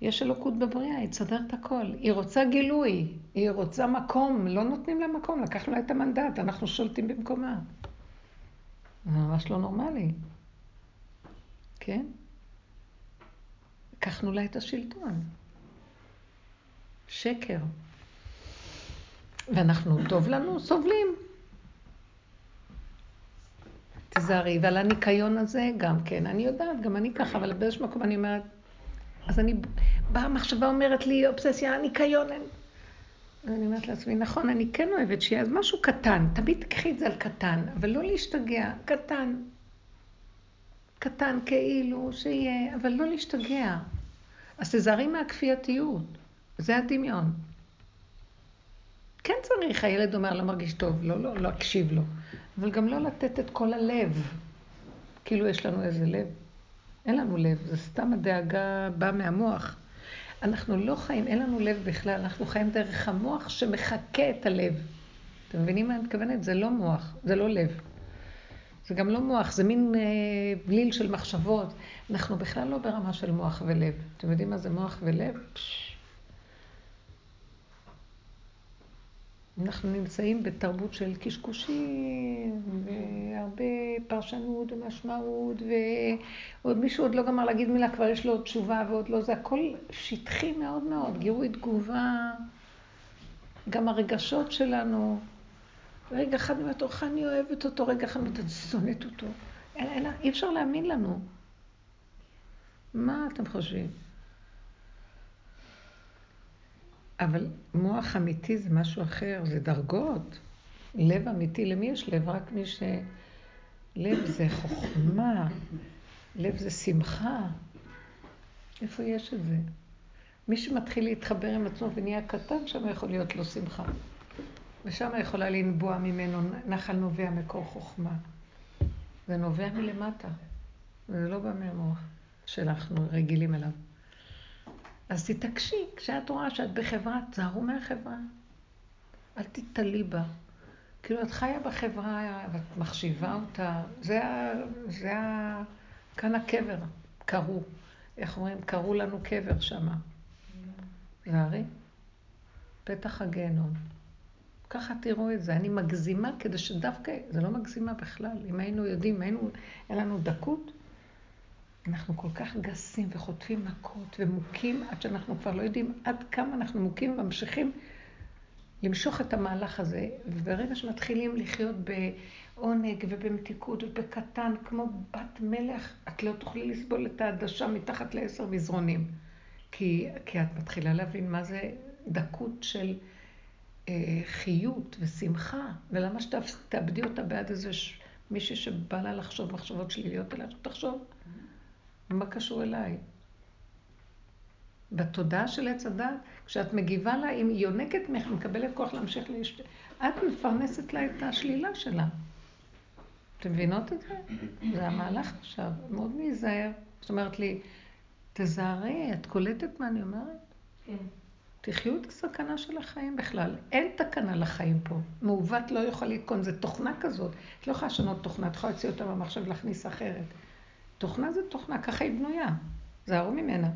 יש אלוקות בבריאה, היא תסדר את הכל. היא רוצה גילוי, היא רוצה מקום, לא נותנים לה מקום, לקחנו לה את המנדט, אנחנו שולטים במקומה. זה ממש לא נורמלי. כן? לקחנו לה את השלטון. שקר. ואנחנו, טוב לנו, סובלים. תיזהרי, ועל הניקיון הזה גם כן. אני יודעת, גם אני ככה, אבל באיזשהו מקום אני אומרת, אז אני, באה המחשבה אומרת לי, אובססיה, הניקיון. ואני אומרת לעצמי, נכון, אני כן אוהבת שיהיה, אז משהו קטן, תמיד תקחי את זה על קטן, אבל לא להשתגע, קטן. קטן כאילו שיהיה, אבל לא להשתגע. אז תזהרי מהכפייתיות, זה הדמיון. כן צריך, הילד אומר, לא מרגיש טוב, לא, לא, לא אקשיב לו. אבל גם לא לתת את כל הלב. כאילו יש לנו איזה לב. אין לנו לב, זה סתם הדאגה באה מהמוח. אנחנו לא חיים, אין לנו לב בכלל, אנחנו חיים דרך המוח שמחקה את הלב. אתם מבינים מה אני מתכוונת? זה לא מוח, זה לא לב. זה גם לא מוח, זה מין אה, בליל של מחשבות. אנחנו בכלל לא ברמה של מוח ולב. אתם יודעים מה זה מוח ולב? פש. אנחנו נמצאים בתרבות של קשקושים, והרבה פרשנות ומשמעות, ועוד מישהו עוד לא גמר להגיד מילה, כבר יש לו עוד תשובה ועוד לא, זה הכל שטחי מאוד מאוד, גירוי תגובה, גם הרגשות שלנו. רגע אחד אומרת, איך אני אוהבת אותו, רגע אחד אני שונאת אותו. אי אפשר להאמין לנו. מה אתם חושבים? אבל מוח אמיתי זה משהו אחר, זה דרגות. לב אמיתי, למי יש לב? רק מי ש... לב זה חוכמה, לב זה שמחה. איפה יש את זה? מי שמתחיל להתחבר עם עצמו ונהיה קטן, שם יכול להיות לו שמחה. ושם יכולה לנבוע ממנו נחל נובע מקור חוכמה. זה נובע מלמטה, זה לא בא מהמוח שאנחנו רגילים אליו. אז תתעקשי, כשאת רואה שאת בחברה, תזהרו מהחברה. אל תתעלי בה. כאילו, את חיה בחברה, ואת מחשיבה אותה. זה ה... זה ה... כאן הקבר, קרו. איך אומרים? קרו לנו קבר שמה. זהרי. פתח הגיהנום. ככה תראו את זה. אני מגזימה כדי שדווקא, זה לא מגזימה בכלל. אם היינו יודעים, היינו, אין לנו דקות, אנחנו כל כך גסים וחוטפים מכות ומוכים עד שאנחנו כבר לא יודעים עד כמה אנחנו מוכים וממשיכים למשוך את המהלך הזה. וברגע שמתחילים לחיות בעונג ובמתיקות ובקטן, כמו בת מלך, את לא תוכלי לסבול את העדשה מתחת לעשר מזרונים. כי, כי את מתחילה להבין מה זה דקות של אה, חיות ושמחה, ולמה שתאבדי אותה בעד איזה מישהי שבא לה לחשוב מחשבות שליליות אליה, תחשוב. מה קשור אליי? בתודעה של עץ הדת, כשאת מגיבה לה, אם היא יונקת ממך, מקבלת כוח להמשיך להשת... את מפרנסת לה את השלילה שלה. אתם מבינות את זה? זה המהלך עכשיו, מאוד להיזהר. זאת אומרת לי, תזהרי, את קולטת מה אני אומרת? כן. תחיו את הסכנה של החיים בכלל. אין תקנה לחיים פה. מעוות לא יכול לתקון, זה תוכנה כזאת. את לא יכולה לשנות תוכנה, את יכולה להוציא אותה במחשב ולהכניס אחרת. תוכנה זה תוכנה, ככה היא בנויה. זהרו ממנה.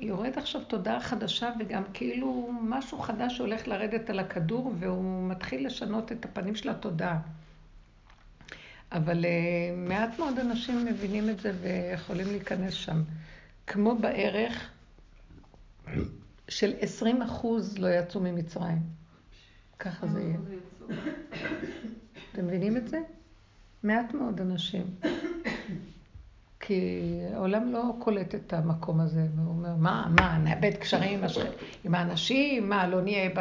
יורד עכשיו תודעה חדשה וגם כאילו משהו חדש הולך לרדת על הכדור והוא מתחיל לשנות את הפנים של התודעה. אבל uh, מעט מאוד אנשים מבינים את זה ויכולים להיכנס שם. כמו בערך של 20 אחוז לא יצאו ממצרים. ככה זה יהיה. אתם מבינים את זה? מעט מאוד אנשים. כי העולם לא קולט את המקום הזה, והוא אומר, מה, מה, נאבד קשרים עם האנשים, מה, לא נהיה ב...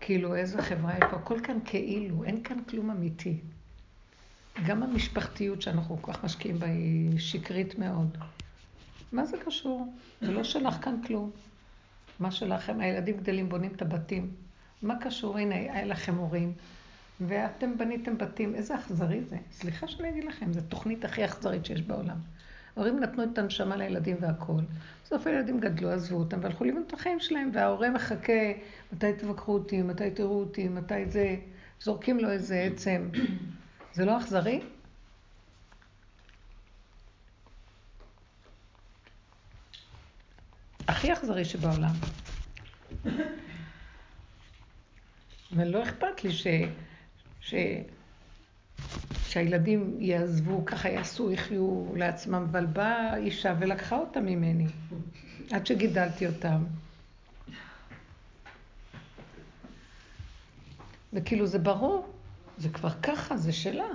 כאילו, איזה חברה יש פה? הכל כאן כאילו, אין כאן כלום אמיתי. גם המשפחתיות שאנחנו כל כך משקיעים בה היא שקרית מאוד. מה זה קשור? זה לא שלך כאן כלום. מה שלכם, הילדים גדלים, בונים את הבתים. מה קשור? הנה, היה לכם הורים, ואתם בניתם בתים. איזה אכזרי זה. סליחה שאני אגיד לכם, זו תוכנית הכי אכזרית שיש בעולם. ההורים נתנו את הנשמה לילדים והכול. בסוף הילדים גדלו, עזבו אותם, והלכו לבנות את החיים שלהם, וההורה מחכה, מתי תבקרו אותי, מתי תראו אותי, מתי זה... זורקים לו איזה עצם. זה לא אכזרי? הכי אכזרי שבעולם. ולא אכפת לי ש... ש... שהילדים יעזבו, ככה יעשו, יחיו לעצמם, אבל באה אישה ולקחה אותם ממני, עד שגידלתי אותם. וכאילו זה ברור, זה כבר ככה, זה שלה.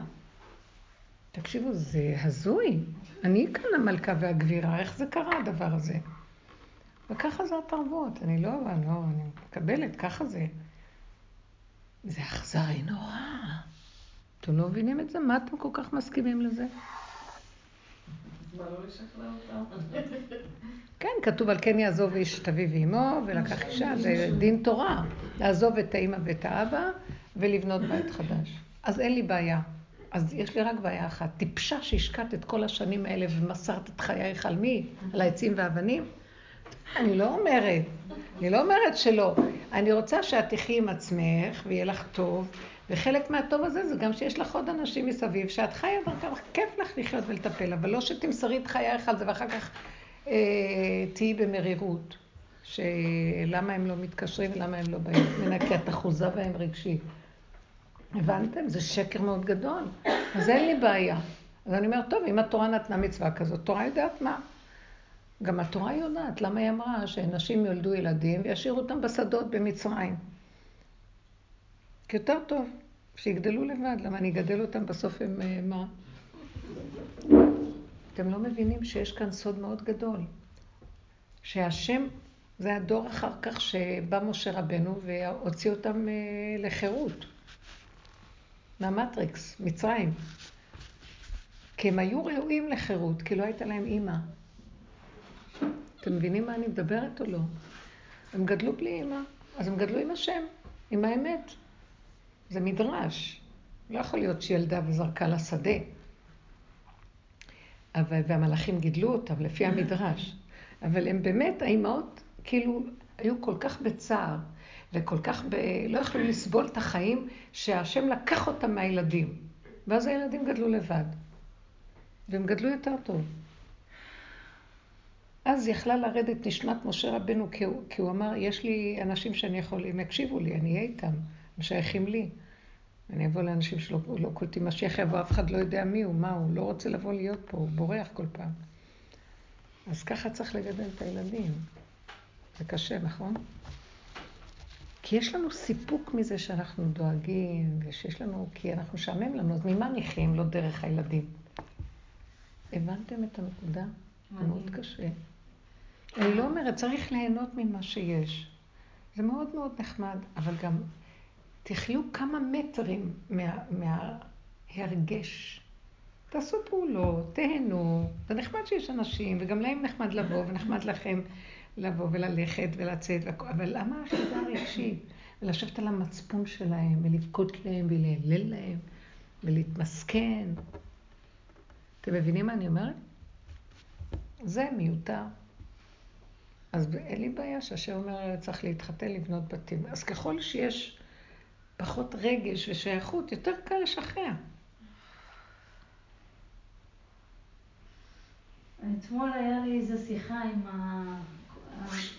תקשיבו, זה הזוי. אני כאן המלכה והגבירה, איך זה קרה הדבר הזה? וככה זה התרבות, אני לא, לא, אני מקבלת, ככה זה. זה אכזרי נורא. אתם לא מבינים את זה? מה אתם כל כך מסכימים לזה? מה לא? כן, כתוב על כן יעזוב איש את אביו ואמו, ולקח אישה, זה דין תורה. לעזוב את האימא ואת האבא, ולבנות בית חדש. אז אין לי בעיה. אז יש לי רק בעיה אחת. טיפשה שהשקעת את כל השנים האלה ומסרת את חייך על מי? על העצים והאבנים? אני לא אומרת, אני לא אומרת שלא. אני רוצה שאת תחי עם עצמך ויהיה לך טוב, וחלק מהטוב הזה זה גם שיש לך עוד אנשים מסביב, שאת חיה דרכם, כיף לך לחיות ולטפל, אבל לא שתמסרי את חייך על זה ואחר כך אה, תהיי במרירות. שלמה הם לא מתקשרים ולמה הם לא באים ממנה, כי את אחוזה בהם רגשית. הבנתם? זה שקר מאוד גדול. אז אין לי בעיה. אז אני אומרת, טוב, אם התורה נתנה מצווה כזאת, תורה יודעת מה. גם התורה יודעת, למה היא אמרה שנשים יולדו ילדים וישאירו אותם בשדות במצרים. כי יותר טוב, שיגדלו לבד, למה אני אגדל אותם בסוף הם אה, מה? אתם לא מבינים שיש כאן סוד מאוד גדול. שהשם, זה הדור אחר כך שבא משה רבנו והוציא אותם אה, לחירות. מהמטריקס, מצרים. כי הם היו ראויים לחירות, כי לא הייתה להם אימא. אתם מבינים מה אני מדברת או לא? הם גדלו בלי אימא, אז הם גדלו עם השם, עם האמת. זה מדרש. לא יכול להיות שילדה וזרקה לשדה. אבל, והמלאכים גידלו אותם לפי המדרש. אבל הם באמת, האימהות, כאילו, היו כל כך בצער, וכל כך ב... לא יכלו לסבול את החיים, שהשם לקח אותם מהילדים. ואז הילדים גדלו לבד. והם גדלו יותר טוב. אז יכלה לרדת נשמת משה רבנו, כי הוא, כי הוא אמר, יש לי אנשים שאני יכול, הם יקשיבו לי, אני אהיה איתם, הם שייכים לי. אני אבוא לאנשים שלא לא קולטים משיח יבוא, אף אחד לא יודע מי הוא, מה הוא, לא רוצה לבוא להיות פה, הוא בורח כל פעם. אז ככה צריך לגדל את הילדים. זה קשה, נכון? כי יש לנו סיפוק מזה שאנחנו דואגים, ושיש לנו, כי אנחנו משעמם לנו, אז ממה נחיים? לא דרך הילדים. הבנתם את הנקודה? זה מאוד קשה. אני לא אומרת, צריך ליהנות ממה שיש. זה מאוד מאוד נחמד, אבל גם תחיו כמה מטרים מה, מההרגש. תעשו פעולות, תהנו. זה נחמד שיש אנשים, וגם להם נחמד לבוא, ונחמד לכם לבוא וללכת ולצאת, אבל למה האחיזה הרגשית? ולשבת על המצפון שלהם, ולבכות להם, ולהלל להם, ולהתמסכן. אתם מבינים מה אני אומרת? זה מיותר. אז אין לי בעיה שהשם אומר, צריך להתחתן, לבנות בתים. אז ככל שיש פחות רגש ושייכות, יותר קל לשחרר. אתמול היה לי איזו שיחה עם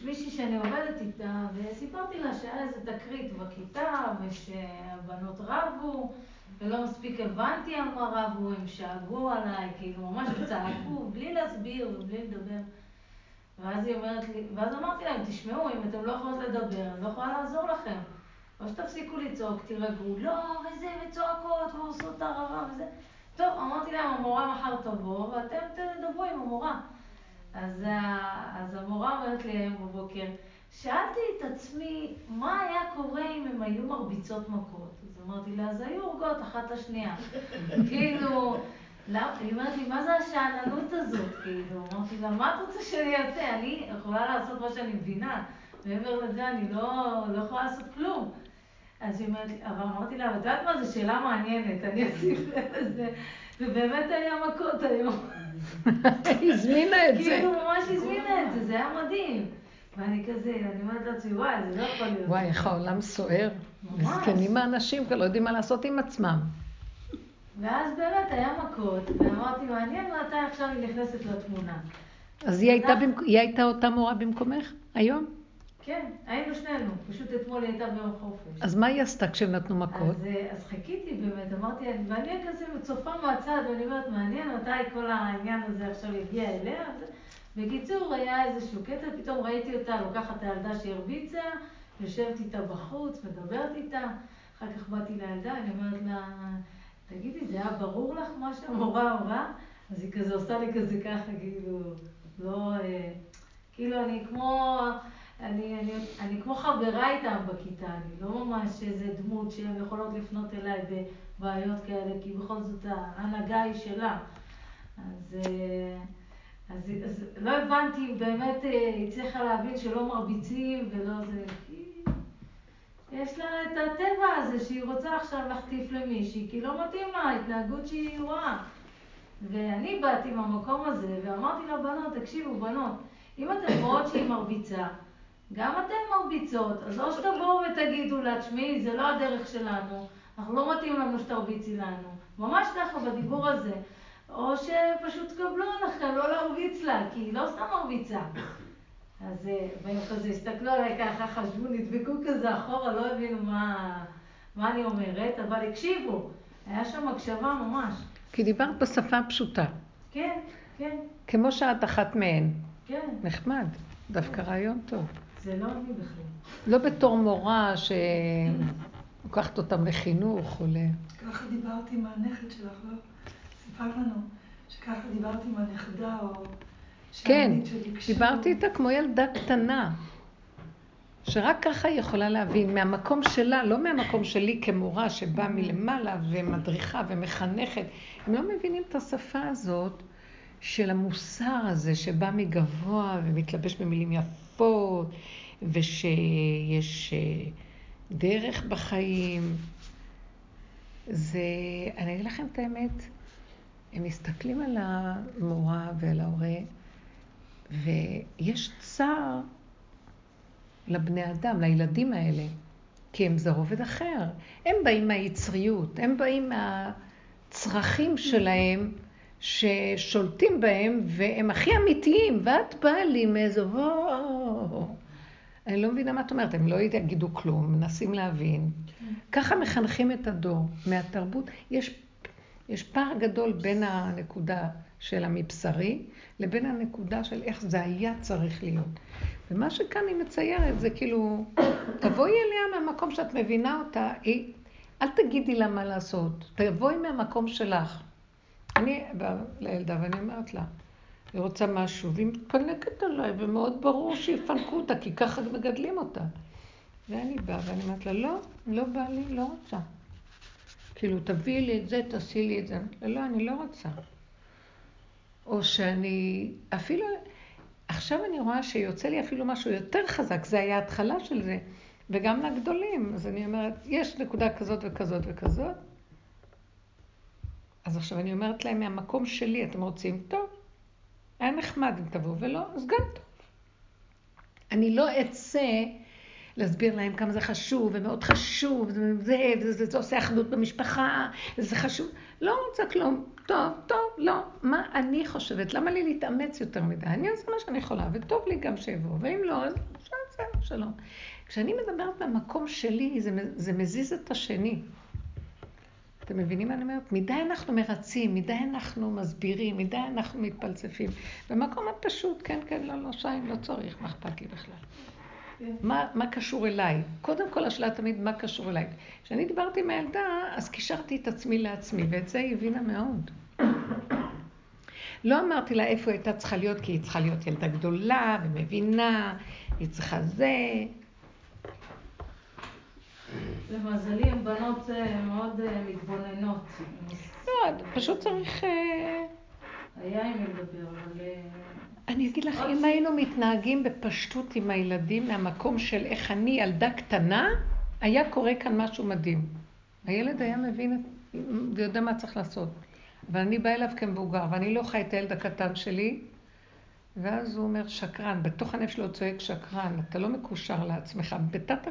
מישהי שאני עובדת איתה, וסיפרתי לה שהיה איזה תקרית בכיתה, ושהבנות רבו, ולא מספיק הבנתי על מה רבו, הם שאגו עליי, כאילו ממש צעקו, בלי להסביר ובלי לדבר. ואז היא אומרת לי, ואז אמרתי להם, תשמעו, אם אתם לא יכולות לדבר, אני לא יכולה לעזור לכם. או שתפסיקו לצעוק, תירגעו, לא, וזה, וצועקות, ועושות את הרמה וזה. טוב, אמרתי להם, המורה מחר תבוא, ואתם תדברו עם המורה. אז, אז המורה אומרת לי היום בבוקר, שאלתי את עצמי, מה היה קורה אם הם היו מרביצות מכות? אז אמרתי לה, אז היו הורגות אחת את השנייה. כאילו, היא אומרת לי, מה זה השאננות הזאת? כאילו, אמרתי לה, מה את רוצה שאני אעשה? אני יכולה לעשות מה שאני מבינה. מעבר לזה אני לא, לא יכולה לעשות כלום. אז היא אומרת לי, אבל אמרתי לה, את יודעת מה, זו שאלה מעניינת, אני אשים לב לזה. ובאמת היה מכות היום. היא הזמינה את זה. כאילו ממש הזמינה את זה, זה היה מדהים. ואני כזה, אני אומרת לעצמי, וואי, זה לא יכול להיות. וואי, איך העולם סוער. מסכנים האנשים כבר לא יודעים מה לעשות עם עצמם. ואז באמת היה מכות, ואמרתי, מעניין מתי עכשיו היא נכנסת לתמונה. אז היא הייתה אותה מורה במקומך היום? כן, היינו שנינו, פשוט אתמול היא הייתה ביום חופש. אז מה היא עשתה כשהם נתנו מכות? אז, אה, אז חיכיתי באמת, אמרתי, ואני כזה צופה מהצד, ואני אומרת, מעניין מתי כל העניין הזה עכשיו יגיע אליה. בקיצור, היה איזשהו קטע, פתאום ראיתי אותה לוקחת את הילדה שהרביצה, יושבת איתה בחוץ, מדברת איתה, אחר כך באתי לילדה, אני אומרת לה, תגידי, זה היה ברור לך מה שהמורה אמרה? אז היא כזה עושה לי כזה ככה, כאילו, לא, אה, כאילו אני כמו... אני, אני, אני כמו חברה איתם בכיתה, אני לא ממש איזה דמות שהן יכולות לפנות אליי בבעיות כאלה, כי בכל זאת ההנהגה היא שלה. אז, אה, אז, אז לא הבנתי אם באמת אה, היא צריכה להבין שלא מרביצים ולא זה, יש לה את הטבע הזה שהיא רוצה עכשיו להחטיף למישהי, כי לא מתאים לה ההתנהגות שהיא רואה. ואני באתי מהמקום הזה ואמרתי לבנות, תקשיבו בנות, אם אתן רואות שהיא מרביצה, גם אתן מרביצות, אז או שתבואו ותגידו לה, תשמעי, זה לא הדרך שלנו, אנחנו לא מתאים לנו שתרביצי לנו. ממש ככה בדיבור הזה. או שפשוט תקבלו עליכם לא להרביץ לה, כי היא לא סתם מרביצה. אז אה, והם כזה הסתכלו עליי ככה, חשבו, נדבקו כזה אחורה, לא הבינו מה, מה אני אומרת, אבל הקשיבו. היה שם הקשבה ממש. כי דיברת בשפה פשוטה. כן, כן. כמו שאת אחת מהן. כן. נחמד, דווקא רעיון טוב. זה לא אני בכלל. לא בתור מורה שלוקחת אותם לחינוך או ל... ככה דיברתי עם הנכד שלך, לא? סיפרת לנו שככה דיברתי עם הנכדה, או... כן, דיברתי איתה כמו ילדה קטנה, שרק ככה היא יכולה להבין, מהמקום שלה, לא מהמקום שלי כמורה שבאה מלמעלה ומדריכה ומחנכת. הם לא מבינים את השפה הזאת של המוסר הזה שבא מגבוה ומתלבש במילים יפות, ושיש אה, דרך בחיים. זה, אני אגיד לכם את האמת, הם מסתכלים על המורה ועל ההורה, ויש צער לבני אדם, לילדים האלה, כי הם זה רובד אחר. הם באים מהיצריות, הם באים מהצרכים שלהם ששולטים בהם, והם הכי אמיתיים, ואת באה לי מאיזה... אני לא מבינה מה את אומרת, הם לא יגידו כלום, מנסים להבין. ככה מחנכים את הדור. מהתרבות, יש, יש פער גדול בין הנקודה של המבשרי לבין הנקודה של איך זה היה צריך להיות. ומה שכאן היא מציירת זה כאילו, תבואי אליה מהמקום שאת מבינה אותה, היא, אל תגידי לה מה לעשות, תבואי מהמקום שלך. אני באה לילדה ואני אומרת לה, היא רוצה משהו, והיא מתפנקת עליי, ומאוד ברור שיפנקו אותה, כי ככה מגדלים אותה. ואני באה ואני אומרת לה, לא, לא בא לי, לא רוצה. כאילו, תביאי לי את זה, תעשי לי את זה. לא, אני לא רוצה. או שאני, אפילו, עכשיו אני רואה שיוצא לי אפילו משהו יותר חזק, זה היה ההתחלה של זה, וגם לגדולים. אז אני אומרת, יש נקודה כזאת וכזאת וכזאת. אז עכשיו אני אומרת להם, מהמקום שלי, אתם רוצים? טוב. היה נחמד אם תבואו, ולא, אז גם טוב. אני לא אצא להסביר להם כמה זה חשוב, ומאוד חשוב, וזה, וזה, וזה, וזה עושה אחדות במשפחה, וזה חשוב. לא רוצה כלום. טוב, טוב, לא. מה אני חושבת? למה לי להתאמץ יותר מדי? אני עושה מה שאני יכולה, וטוב לי גם שיבואו, ואם לא, אז בסדר, שלום. כשאני מדברת במקום שלי, זה, זה מזיז את השני. אתם מבינים מה אני אומרת? מדי אנחנו מרצים, מדי אנחנו מסבירים, מדי אנחנו מתפלצפים. במקום הפשוט, כן, כן, לא, לא, שיים, לא צריך, מה אכפת לי בכלל? מה, מה קשור אליי? קודם כל השאלה תמיד מה קשור אליי. כשאני דיברתי עם הילדה, אז קישרתי את עצמי לעצמי, ואת זה היא הבינה מאוד. לא אמרתי לה איפה הייתה צריכה להיות, כי היא צריכה להיות ילדה גדולה ומבינה, היא צריכה זה. למזלי, הן בנות אה, מאוד אה, מתבוננות. לא, פשוט צריך... אה, היה עם לדבר, אבל... אני אגיד לך, אם היינו מתנהגים בפשטות עם הילדים מהמקום של איך אני ילדה קטנה, היה קורה כאן משהו מדהים. הילד היה מבין ויודע מה צריך לעשות. אבל אני באה אליו כמבוגר, ואני לא חי את הילד הקטן שלי, ואז הוא אומר שקרן, בתוך הנפש שלו צועק שקרן, אתה לא מקושר לעצמך, בתת.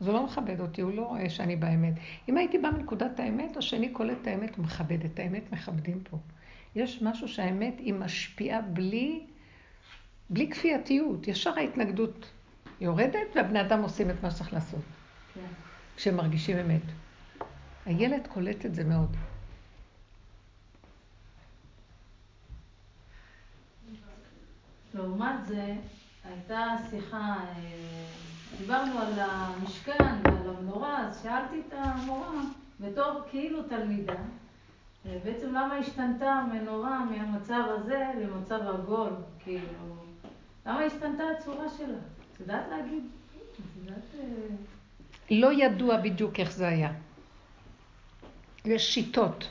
אז הוא לא מכבד אותי, הוא לא רואה שאני באמת. אם הייתי באה מנקודת האמת, השני קולט את האמת ומכבד את האמת, מכבדים פה. יש משהו שהאמת היא משפיעה בלי, בלי כפייתיות. ישר ההתנגדות יורדת והבני אדם עושים את מה שצריך לעשות. כן. כשהם מרגישים אמת. הילד קולט את זה מאוד. לעומת זה, הייתה שיחה, אה, דיברנו על המשכן ועל המנורה, אז שאלתי את המורה, בתור כאילו תלמידה, בעצם למה השתנתה המנורה מהמצב הזה למצב עגול, כאילו, למה השתנתה הצורה שלה? את יודעת להגיד? את יודעת... אה, לא ידוע בדיוק איך זה היה. יש שיטות.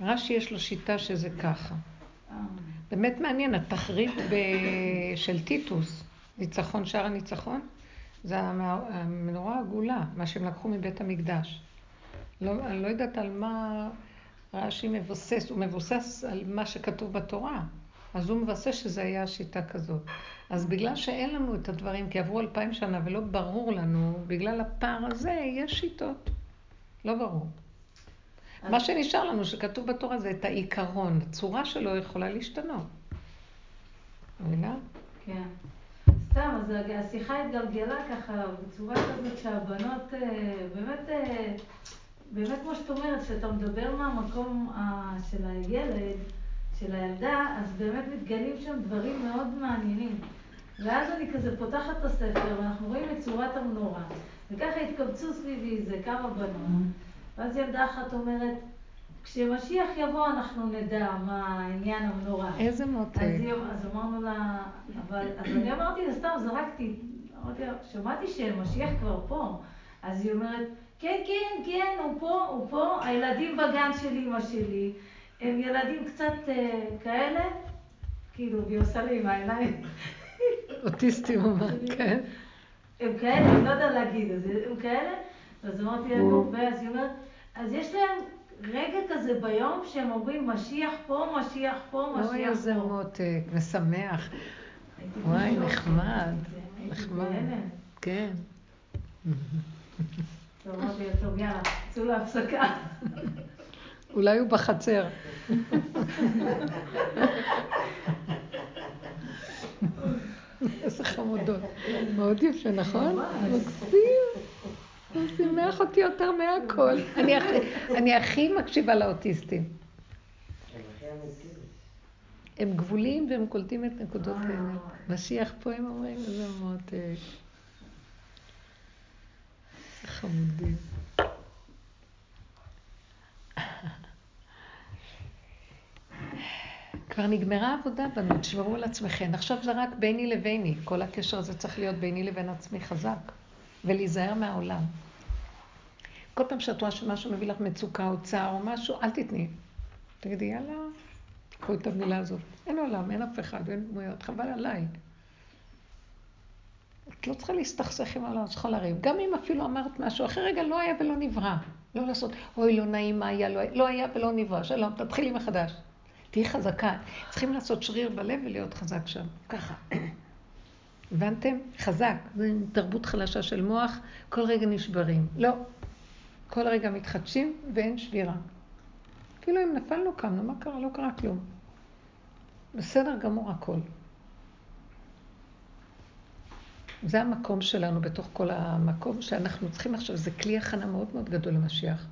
רש"י יש לו שיטה שזה ככה. אה. באמת מעניין, התחריט של טיטוס, ניצחון, שער הניצחון, זה המנורה העגולה, מה שהם לקחו מבית המקדש. לא, אני לא יודעת על מה רש"י מבוסס, הוא מבוסס על מה שכתוב בתורה. אז הוא מבסס שזה היה השיטה כזאת. אז בגלל שאין לנו את הדברים, כי עברו אלפיים שנה ולא ברור לנו, בגלל הפער הזה יש שיטות. לא ברור. מה שנשאר לנו, שכתוב בתורה, זה את העיקרון. הצורה שלו יכולה להשתנות. מבינה? כן. סתם, אז השיחה התגלגלה ככה בצורה כזאת שהבנות אה, באמת, אה, באמת כמו שאת אומרת, כשאתה מדבר מהמקום אה, של הילד, של הילדה, אז באמת מתגלים שם דברים מאוד מעניינים. ואז אני כזה פותחת את הספר, ואנחנו רואים את צורת המנורה, וככה התקבצו סביבי איזה כמה בנות, ואז ילדה אחת אומרת, כשמשיח יבוא אנחנו נדע מה העניין המנורה. איזה מותק. אז, אז אמרנו לה, אבל, אז אני אמרתי לה, סתם זרקתי, אמרתי לה, שמעתי שמשיח כבר פה. אז היא אומרת, כן, כן, כן, הוא פה, הוא פה, הילדים בגן של אמא שלי, הם ילדים קצת אה, כאלה, כאילו, והיא עושה לי עם העיניים. אוטיסטים, כן. הם כאלה, אני לא יודעת להגיד, אז הם כאלה, אז אמרתי לה, נו, ואז היא אומרת, אז יש להם רגע כזה ביום שהם אומרים, משיח פה, משיח פה, משיח פה. אוי, איזה מותק, משמח. וואי, נחמד, נחמד. כן. טוב, אמרתי לה, טוב, יאללה, צאו להפסקה. אולי הוא בחצר. איזה חמודות. מאוד יפה, נכון? מקסים. הוא שימח אותי יותר מהכל. אני הכי מקשיבה לאוטיסטים. הם גבולים והם קולטים את נקודות האמת. משיח פה הם אומרים, איזה מותק. חמודים. כבר נגמרה העבודה בנו, תשמרו על עצמכם. עכשיו זה רק ביני לביני. כל הקשר הזה צריך להיות ביני לבין עצמי חזק. ולהיזהר מהעולם. כל פעם שאת רואה שמשהו מביא לך מצוקה או צער או משהו, אל תתני. תגידי, יאללה, קחו את המילה הזאת. אין עולם, אין אף אחד, אין דמויות, חבל עליי. את לא צריכה להסתכסך עם העולם, את צריכה לריב. גם אם אפילו אמרת משהו, אחרי רגע לא היה ולא נברא. לא לעשות, אוי, לא נעים, מה לא היה, לא היה ולא נברא. שלום, תתחילי מחדש. תהיי חזקה. צריכים לעשות שריר בלב ולהיות חזק שם. ככה. הבנתם? חזק. זו תרבות חלשה של מוח, כל רגע נשברים. לא. כל רגע מתחדשים ואין שבירה. כאילו אם נפלנו קמנו, מה קרה? לא קרה כלום. בסדר גמור הכל. זה המקום שלנו בתוך כל המקום שאנחנו צריכים עכשיו, זה כלי הכנה מאוד מאוד גדול למשיח.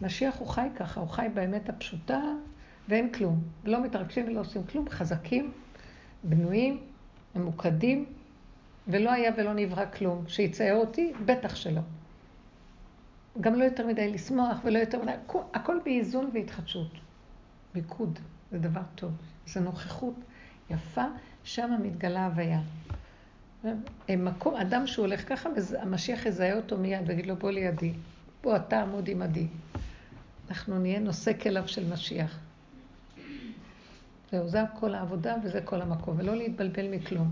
משיח הוא חי ככה, הוא חי באמת הפשוטה ואין כלום. לא מתרגשים ולא עושים כלום, חזקים, בנויים, ממוקדים, ולא היה ולא נברא כלום. שיצייר אותי, בטח שלא. גם לא יותר מדי לשמוח ולא יותר מדי, הכל באיזון והתחדשות. מיקוד, זה דבר טוב. זו נוכחות יפה, שם מתגלה הוויה. מקום, אדם שהוא הולך ככה, המשיח יזהה אותו מיד ויגיד לו, בוא לידי, בוא אתה עמוד עמדי. אנחנו נהיה נושא כליו של משיח. זהו, זה כל העבודה וזה כל המקום, ולא להתבלבל מכלום.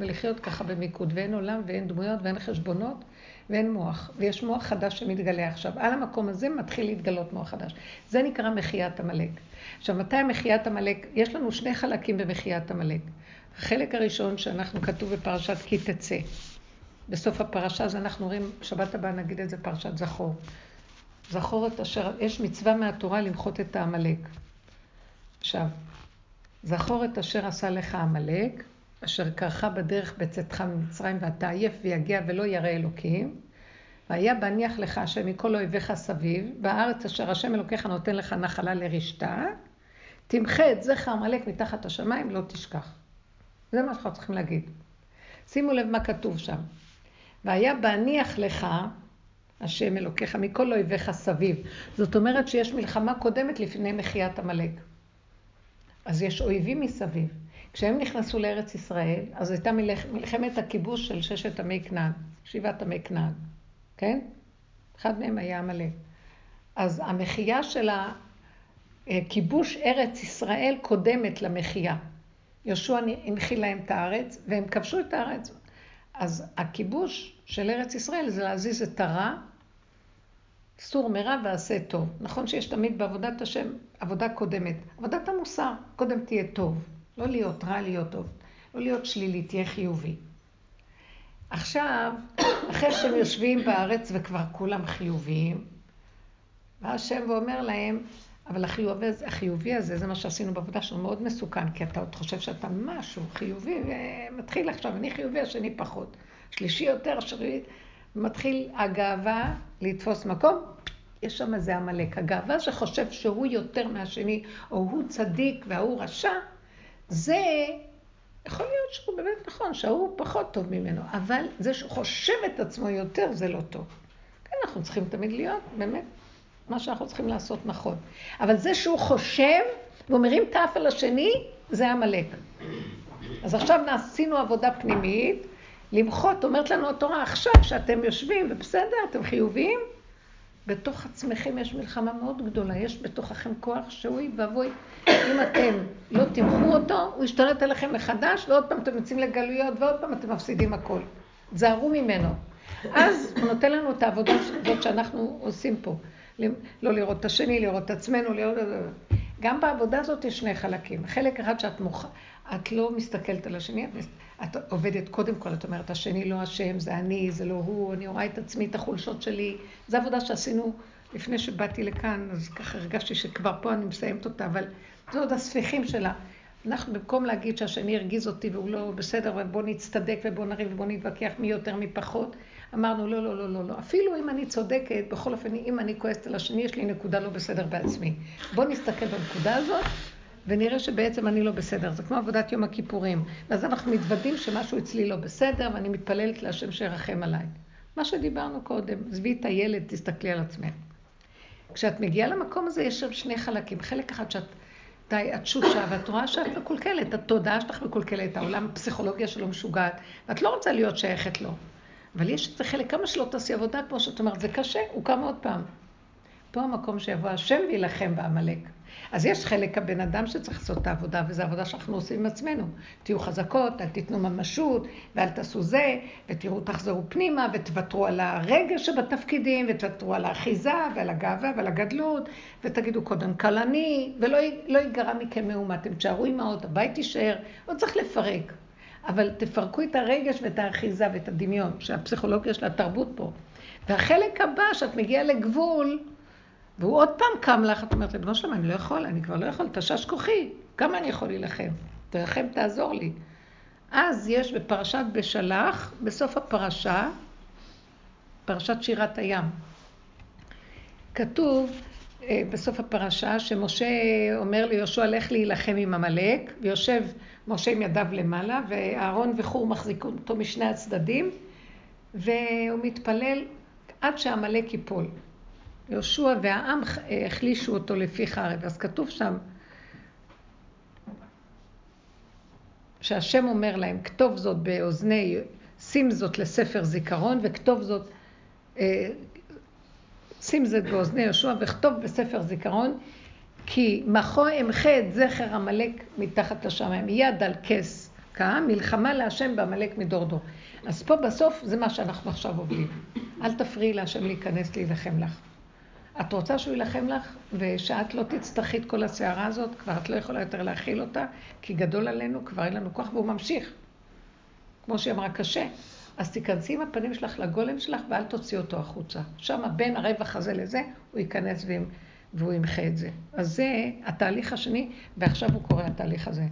ולחיות ככה במיקוד, ואין עולם ואין דמויות ואין חשבונות ואין מוח. ויש מוח חדש שמתגלה עכשיו. על המקום הזה מתחיל להתגלות מוח חדש. זה נקרא מחיית עמלק. עכשיו, מתי מחיית עמלק? יש לנו שני חלקים במחיית עמלק. החלק הראשון שאנחנו כתוב בפרשת כי תצא. בסוף הפרשה אז אנחנו רואים, שבת הבאה נגיד את זה פרשת זכור. זכור את אשר, יש מצווה מהתורה למחות את העמלק. עכשיו, זכור את אשר עשה לך עמלק, אשר קרחה בדרך בצאתך ממצרים ואתה עייף ויגע ולא ירא אלוקים. והיה בהניח לך השם מכל אויביך סביב, בארץ אשר השם אלוקיך נותן לך נחלה לרשתה, תמחה את זכר עמלק מתחת השמיים, לא תשכח. זה מה שאנחנו צריכים להגיד. שימו לב מה כתוב שם. והיה בהניח לך השם אלוקיך מכל אויביך סביב. זאת אומרת שיש מלחמה קודמת לפני מחיית עמלק. אז יש אויבים מסביב. כשהם נכנסו לארץ ישראל, אז הייתה מלחמת הכיבוש של ששת עמי כנען, שבעת עמי כנען, כן? אחד מהם היה עמלק. אז המחייה של הכיבוש ארץ ישראל קודמת למחייה. יהושע הנחיל להם את הארץ, והם כבשו את הארץ. אז הכיבוש של ארץ ישראל זה להזיז את הרע, סור מרע ועשה טוב. נכון שיש תמיד בעבודת השם עבודה קודמת. עבודת המוסר, קודם תהיה טוב. לא להיות רע, להיות טוב. לא להיות שלילי, תהיה חיובי. עכשיו, אחרי שהם יושבים בארץ וכבר כולם חיוביים, בא השם ואומר להם, אבל החיובי, החיובי הזה, זה מה שעשינו בעבודה שלנו, מאוד מסוכן, כי אתה עוד חושב שאתה משהו חיובי, ומתחיל עכשיו, אני חיובי, השני פחות. שלישי יותר, שרית, מתחיל הגאווה לתפוס מקום, יש שם איזה עמלק. הגאווה שחושב שהוא יותר מהשני, או הוא צדיק וההוא רשע, זה יכול להיות שהוא באמת נכון, שההוא פחות טוב ממנו, אבל זה שהוא חושב את עצמו יותר, זה לא טוב. כן, אנחנו צריכים תמיד להיות, באמת, מה שאנחנו צריכים לעשות נכון. אבל זה שהוא חושב ומרים האף על השני, זה עמלק. אז עכשיו עשינו עבודה פנימית, למחות, אומרת לנו התורה, עכשיו שאתם יושבים ובסדר, אתם חיוביים, בתוך עצמכם יש מלחמה מאוד גדולה, יש בתוככם כוח שאוי ואבוי, אם אתם לא תמכו אותו, הוא ישתלט עליכם מחדש, ועוד פעם אתם יוצאים לגלויות, ועוד פעם אתם מפסידים הכל. תזהרו ממנו. אז הוא נותן לנו את העבודה הזאת שאנחנו עושים פה. לא לראות את השני, לראות את עצמנו, לראות... גם בעבודה הזאת יש שני חלקים. חלק אחד שאת מוכ... את לא מסתכלת על השני, את עובדת קודם כל, את אומרת, השני לא אשם, זה אני, זה לא הוא, אני רואה את עצמי, את החולשות שלי. זו עבודה שעשינו לפני שבאתי לכאן, אז ככה הרגשתי שכבר פה אני מסיימת אותה, אבל זה עוד הספיחים שלה. אנחנו במקום להגיד שהשני הרגיז אותי והוא לא בסדר, ובוא נצטדק ובוא נריב ובוא נתווכח מי יותר מי פחות, אמרנו לא, לא, לא, לא, לא. אפילו אם אני צודקת, בכל אופן, אם אני כועסת על השני, יש לי נקודה לא בסדר בעצמי. בוא נסתכל בנקודה הזאת, ונראה שבעצם אני לא בסדר. זה כמו עבודת יום הכיפורים. ואז אנחנו מתוודים שמשהו אצלי לא בסדר, ואני מתפללת להשם שירחם עליי. מה שדיברנו קודם, עזבי את הילד, תסתכלי על עצמך. כשאת מגיעה למקום הזה, יש שם שני חלקים. חלק אחד שאת די, את שושה, ואת רואה שאת מקולקלת, התודעה שלך מקולקלת, העולם הפסיכולוגיה שלו משוגעת, ואת לא רוצה להיות שייכת לו. אבל יש את החלק, כמה שלא תעשי עבודה, כמו שאת אומרת, זה קשה, הוא קם עוד פעם. פה המקום שיבוא השם וילחם בעמלק. אז יש חלק הבן אדם שצריך לעשות את העבודה, וזו עבודה שאנחנו עושים עם עצמנו. תהיו חזקות, אל תיתנו ממשות, ואל תעשו זה, ותראו, תחזרו פנימה, ותוותרו על הרגש שבתפקידים, ותוותרו על האחיזה, ועל הגאווה, ועל הגדלות, ותגידו קודם כל אני, ולא לא ייגרע מכם מהומה. אתם תשארו אימהות, הבית יישאר, לא צריך לפרק. אבל תפרקו את הרגש ואת האחיזה ואת הדמיון, שהפסיכולוגיה של התרבות פה. והחלק הבא, שאת מגיעה לגבול, והוא עוד פעם קם לך, את אומרת, לבנו שלמה, אני לא יכול, אני כבר לא יכול, תשש כוחי, כמה אני יכול להילחם? תרחם, תעזור לי. אז יש בפרשת בשלח, בסוף הפרשה, פרשת שירת הים, כתוב אה, בסוף הפרשה שמשה אומר ליהושע, לך להילחם עם עמלק, ויושב משה עם ידיו למעלה, ואהרון וחור מחזיקו אותו משני הצדדים, והוא מתפלל עד שעמלק ייפול. יהושע והעם החלישו אותו לפי חרב. אז כתוב שם שהשם אומר להם, כתוב זאת באוזני, שים זאת לספר זיכרון, וכתוב זאת, אה, שים זאת באוזני יהושע, וכתוב בספר זיכרון, כי מחו אמחה את זכר עמלק מתחת לשמיים, יד על כס קם, מלחמה להשם בעמלק מדור דור. אז פה בסוף זה מה שאנחנו עכשיו עובדים. אל תפריעי להשם להיכנס להילחם לך. את רוצה שהוא יילחם לך, ושאת לא תצטרכי את כל הסערה הזאת, כבר את לא יכולה יותר להכיל אותה, כי גדול עלינו, כבר אין לנו כוח, והוא ממשיך. כמו שהיא אמרה, קשה. אז תיכנסי עם הפנים שלך לגולם שלך ואל תוציא אותו החוצה. שם בין הרווח הזה לזה, הוא ייכנס ועם, והוא ימחה את זה. אז זה התהליך השני, ועכשיו הוא קורא התהליך הזה.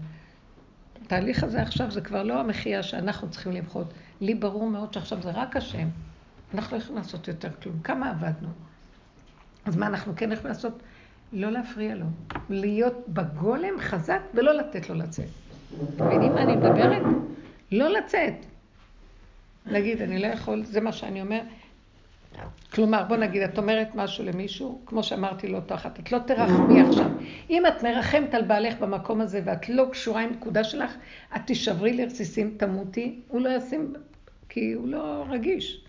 התהליך הזה עכשיו זה כבר לא המחיה שאנחנו צריכים למחות. לי ברור מאוד שעכשיו זה רק השם. אנחנו לא יכולים לעשות יותר כלום. כמה עבדנו? אז מה אנחנו כן יכולים לעשות? לא להפריע לו. להיות בגולם חזק ולא לתת לו לצאת. מבינים מה אני מדברת? לא לצאת. להגיד, אני לא יכול, זה מה שאני אומר. כלומר, בוא נגיד, את אומרת משהו למישהו, כמו שאמרתי לאותו אחת, את לא תרחמי עכשיו. אם את מרחמת על בעלך במקום הזה ואת לא קשורה עם נקודה שלך, את תישברי לרסיסים, תמותי, הוא לא ישים, כי הוא לא רגיש.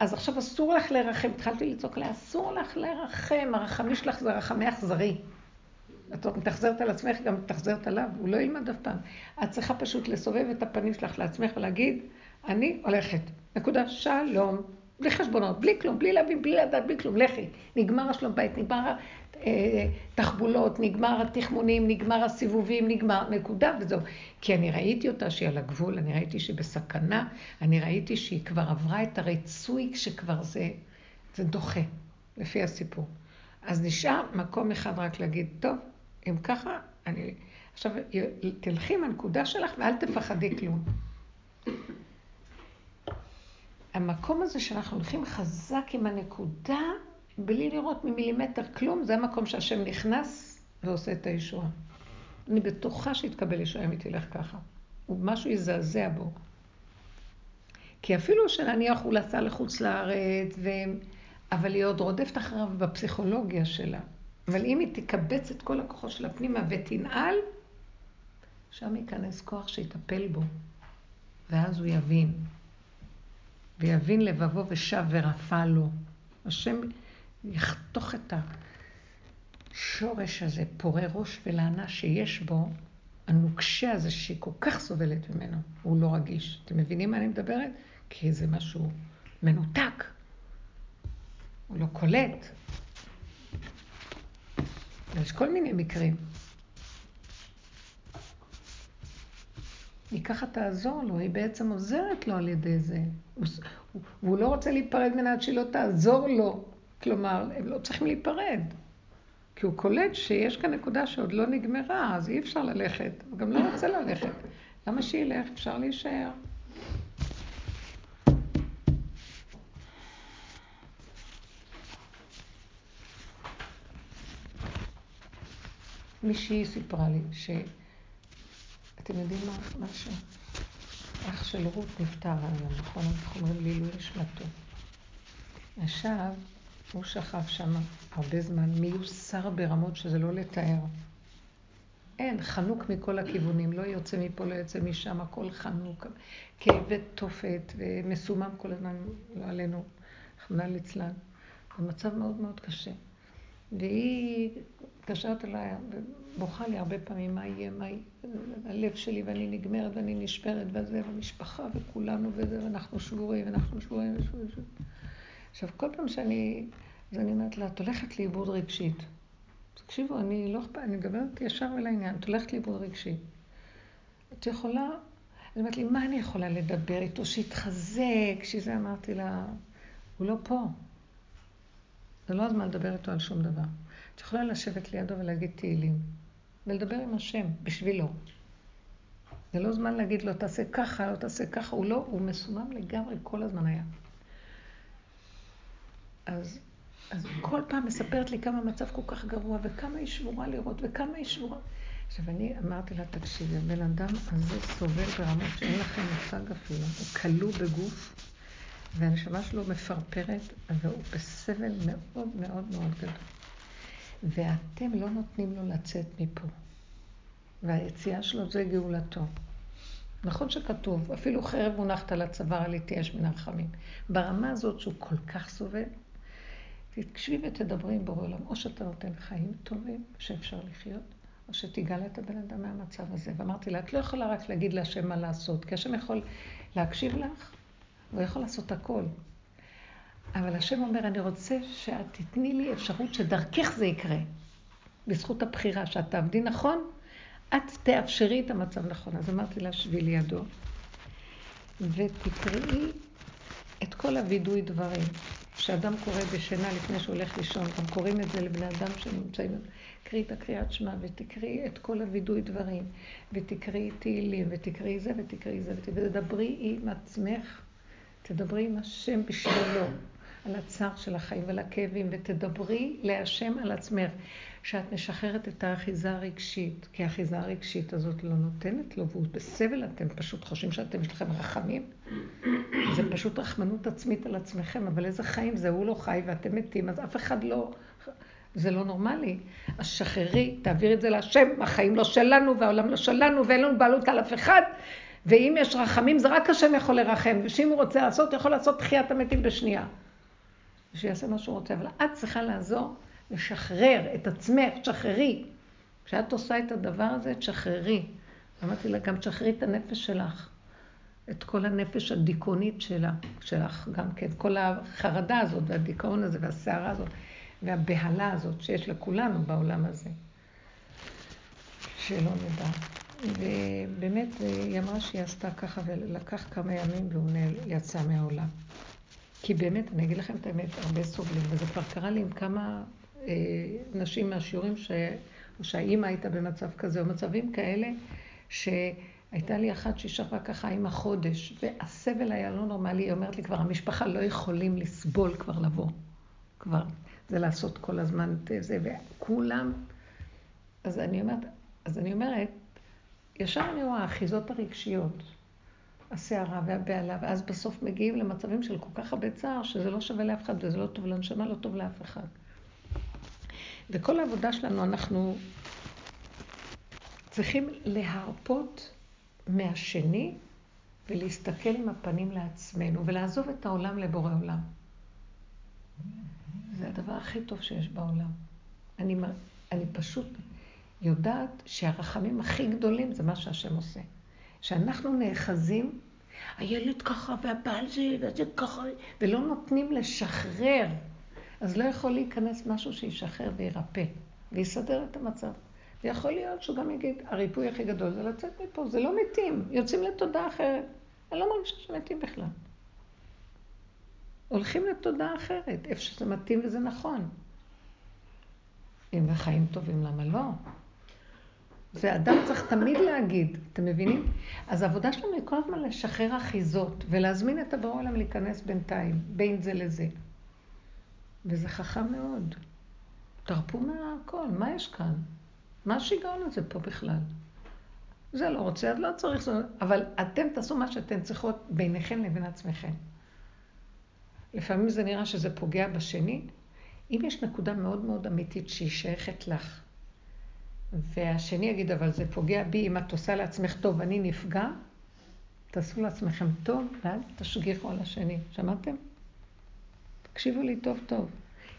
אז עכשיו אסור לך לרחם. התחלתי לצעוק לה, אסור לך לרחם, הרחמי שלך זה רחמי אכזרי. את מתאכזרת על עצמך, גם מתאכזרת עליו, הוא לא ילמד אף פעם. את צריכה פשוט לסובב את הפנים שלך לעצמך ולהגיד, אני הולכת. נקודה, שלום. בלי חשבונות, בלי כלום, בלי להבין, בלי לדעת, בלי כלום, לכי. נגמר השלום בית, נגמר אה, תחבולות, נגמר התחמונים, נגמר הסיבובים, נגמר, נקודה וזהו. כי אני ראיתי אותה שהיא על הגבול, אני ראיתי שהיא בסכנה, אני ראיתי שהיא כבר עברה את הרצוי שכבר זה, זה דוחה, לפי הסיפור. אז נשאר מקום אחד רק להגיד, טוב, אם ככה, אני... עכשיו, תלכי מהנקודה שלך ואל תפחדי כלום. המקום הזה שאנחנו הולכים חזק עם הנקודה, בלי לראות ממילימטר כלום, זה המקום שהשם נכנס ועושה את הישועה. אני בטוחה שיתקבל ישועה אם היא תלך ככה. ומשהו יזעזע בו. כי אפילו שנניח הוא נסע לחוץ לארץ, ו... אבל היא עוד רודפת אחריו בפסיכולוגיה שלה. אבל אם היא תקבץ את כל הכוחות שלה פנימה ותנעל, שם ייכנס כוח שיטפל בו. ואז הוא יבין. ויבין לבבו ושב ורפא לו. השם יחתוך את השורש הזה, פורה ראש ולענה שיש בו, הנוקשה הזה שהיא כל כך סובלת ממנו, הוא לא רגיש. אתם מבינים מה אני מדברת? כי זה משהו מנותק. הוא לא קולט. יש כל מיני מקרים. היא ככה תעזור לו, היא בעצם עוזרת לו על ידי זה. והוא לא רוצה להיפרד ממנה עד שהיא לא תעזור לו. כלומר, הם לא צריכים להיפרד. כי הוא קולט שיש כאן נקודה שעוד לא נגמרה, אז אי אפשר ללכת. הוא גם לא רוצה ללכת. למה שילך? אפשר להישאר. מישהי סיפרה לי ש... אתם יודעים מה? משהו? אח של רות נפטר היום, נכון? אנחנו אומרים לעילוי נשמתו. עכשיו, הוא שכב שם הרבה זמן, מיוסר ברמות שזה לא לתאר. אין, חנוק מכל הכיוונים, לא יוצא מפה, לא יוצא משם, הכל חנוק. כאבי תופת ומסומם כל הזמן, לא עלינו, רחמנא ליצלן. במצב מאוד מאוד קשה. והיא מתקשרת אליי ובוכה לי הרבה פעמים, מה יהיה, מה יהיה, הלב שלי ואני נגמרת ואני נשברת וזה, ומשפחה וכולנו וזה, ואנחנו שבורים, ואנחנו שבורים ושבורים. עכשיו, כל פעם שאני, אז אני אומרת לה, את הולכת לאיבוד רגשית. תקשיבו, אני לא אכפת, אני מדברת ישר ולעניין, את הולכת לאיבוד רגשית. את יכולה, היא אומרת לי, מה אני יכולה לדבר איתו, שיתחזק, שזה אמרתי לה, הוא לא פה. זה לא הזמן לדבר איתו על שום דבר. את יכולה לשבת לידו ולהגיד תהילים, ולדבר עם השם, בשבילו. זה לא זמן להגיד לו, תעשה ככה, לא תעשה ככה, הוא לא, הוא מסומם לגמרי, כל הזמן היה. אז, אז כל פעם מספרת לי כמה המצב כל כך גרוע, וכמה היא שבורה לראות, וכמה היא שבורה. עכשיו, אני אמרתי לה, תקשיבי, הבן אדם הזה סובל ברמות שאין לכם מושג אפילו. הוא כלוא בגוף, והנשמה שלו מפרפרת, והוא בסבל מאוד מאוד מאוד גדול. ואתם לא נותנים לו לצאת מפה. והיציאה שלו זה גאולתו. נכון שכתוב, אפילו חרב מונחת על הצוואר, עליתי אש מן הרחמים. ברמה הזאת שהוא כל כך סובל, תקשיבי ותדברי עם בורא עולם. או שאתה נותן חיים טובים שאפשר לחיות, או שתגאל את הבן אדם מהמצב הזה. ואמרתי לה, את לא יכולה רק להגיד להשם מה לעשות, כי השם יכול להקשיב לך, הוא יכול לעשות הכל. אבל השם אומר, אני רוצה שאת תתני לי אפשרות שדרכך זה יקרה. בזכות הבחירה, שאת תעבדי נכון, את תאפשרי את המצב נכון. אז אמרתי לה, שבי לידו, ותקראי את כל הווידוי דברים שאדם קורא בשינה לפני שהוא הולך לישון. גם קוראים את זה לבני אדם שנמצאים. תקראי את הקריאת שמע, ותקראי את כל הווידוי דברים, ותקראי תהילים, ותקראי זה, ותקראי זה, ותדברי עם עצמך, תדברי עם השם בשבילו. על הצער של החיים ועל הכאבים, ותדברי להשם על עצמך, שאת משחררת את האחיזה הרגשית, כי האחיזה הרגשית הזאת לא נותנת לו, והוא בסבל, אתם פשוט חושבים שאתם, יש לכם רחמים. זה פשוט רחמנות עצמית על עצמכם, אבל איזה חיים זה, הוא לא חי ואתם מתים, אז אף אחד לא... זה לא נורמלי. אז שחררי, תעבירי את זה להשם, החיים לא שלנו והעולם לא שלנו ואין לנו בעלות על אף אחד. ואם יש רחמים, זה רק השם יכול לרחם, ושאם הוא רוצה לעשות, יכול לעשות תחיית המתים בשנייה. שיעשה מה שהוא רוצה, אבל את צריכה לעזור לשחרר את עצמך, תשחררי. כשאת עושה את הדבר הזה, תשחררי. אמרתי לה, גם תשחררי את הנפש שלך. את כל הנפש הדיכאונית שלה, שלך גם כן, כל החרדה הזאת והדיכאון הזה והסערה הזאת. והבהלה הזאת שיש לכולנו בעולם הזה. שלא נדע. ובאמת, היא אמרה שהיא עשתה ככה ולקח כמה ימים והוא יצא מהעולם. כי באמת, אני אגיד לכם את האמת, הרבה סובלים, וזה כבר קרה לי עם כמה אה, נשים מהשיעורים, ש... שהאימא הייתה במצב כזה, או מצבים כאלה, שהייתה לי אחת ששכבה ככה עם החודש, והסבל היה לא נורמלי, היא אומרת לי כבר, המשפחה לא יכולים לסבול כבר לבוא, כבר, זה לעשות כל הזמן את זה, וכולם, אז אני אומרת, אז אני אומרת, ישר אני רואה האחיזות הרגשיות, הסערה והבהלה, ואז בסוף מגיעים למצבים של כל כך הרבה צער, שזה לא שווה לאף אחד וזה לא טוב לנשמה, לא טוב לאף אחד. וכל העבודה שלנו, אנחנו צריכים להרפות מהשני ולהסתכל עם הפנים לעצמנו ולעזוב את העולם לבורא עולם. זה הדבר הכי טוב שיש בעולם. אני, אני פשוט יודעת שהרחמים הכי גדולים זה מה שהשם עושה. שאנחנו נאחזים, הילד ככה והבעל זה וזה ככה, ולא נותנים לשחרר. אז לא יכול להיכנס משהו שישחרר וירפא, ויסדר את המצב. ויכול להיות שהוא גם יגיד, הריפוי הכי גדול זה לצאת מפה, זה לא מתים, יוצאים לתודעה אחרת. אני לא מרגישה שמתים בכלל. הולכים לתודעה אחרת, איפה שזה מתאים וזה נכון. אם החיים טובים, למה לא? זה אדם צריך תמיד להגיד, אתם מבינים? אז העבודה שלנו היא כל הזמן לשחרר אחיזות ולהזמין את הבורא עולם להיכנס בינתיים, בין זה לזה. וזה חכם מאוד. תרפו מהכל, מה יש כאן? מה השיגעון הזה פה בכלל? זה לא רוצה, אז לא צריך, אבל אתם תעשו מה שאתן צריכות ביניכם לבין עצמכם. לפעמים זה נראה שזה פוגע בשני. אם יש נקודה מאוד מאוד אמיתית שהיא שייכת לך, והשני יגיד, אבל זה פוגע בי, אם את עושה לעצמך טוב, אני נפגע, תעשו לעצמכם טוב, ואל תשגיחו על השני. שמעתם? תקשיבו לי טוב טוב.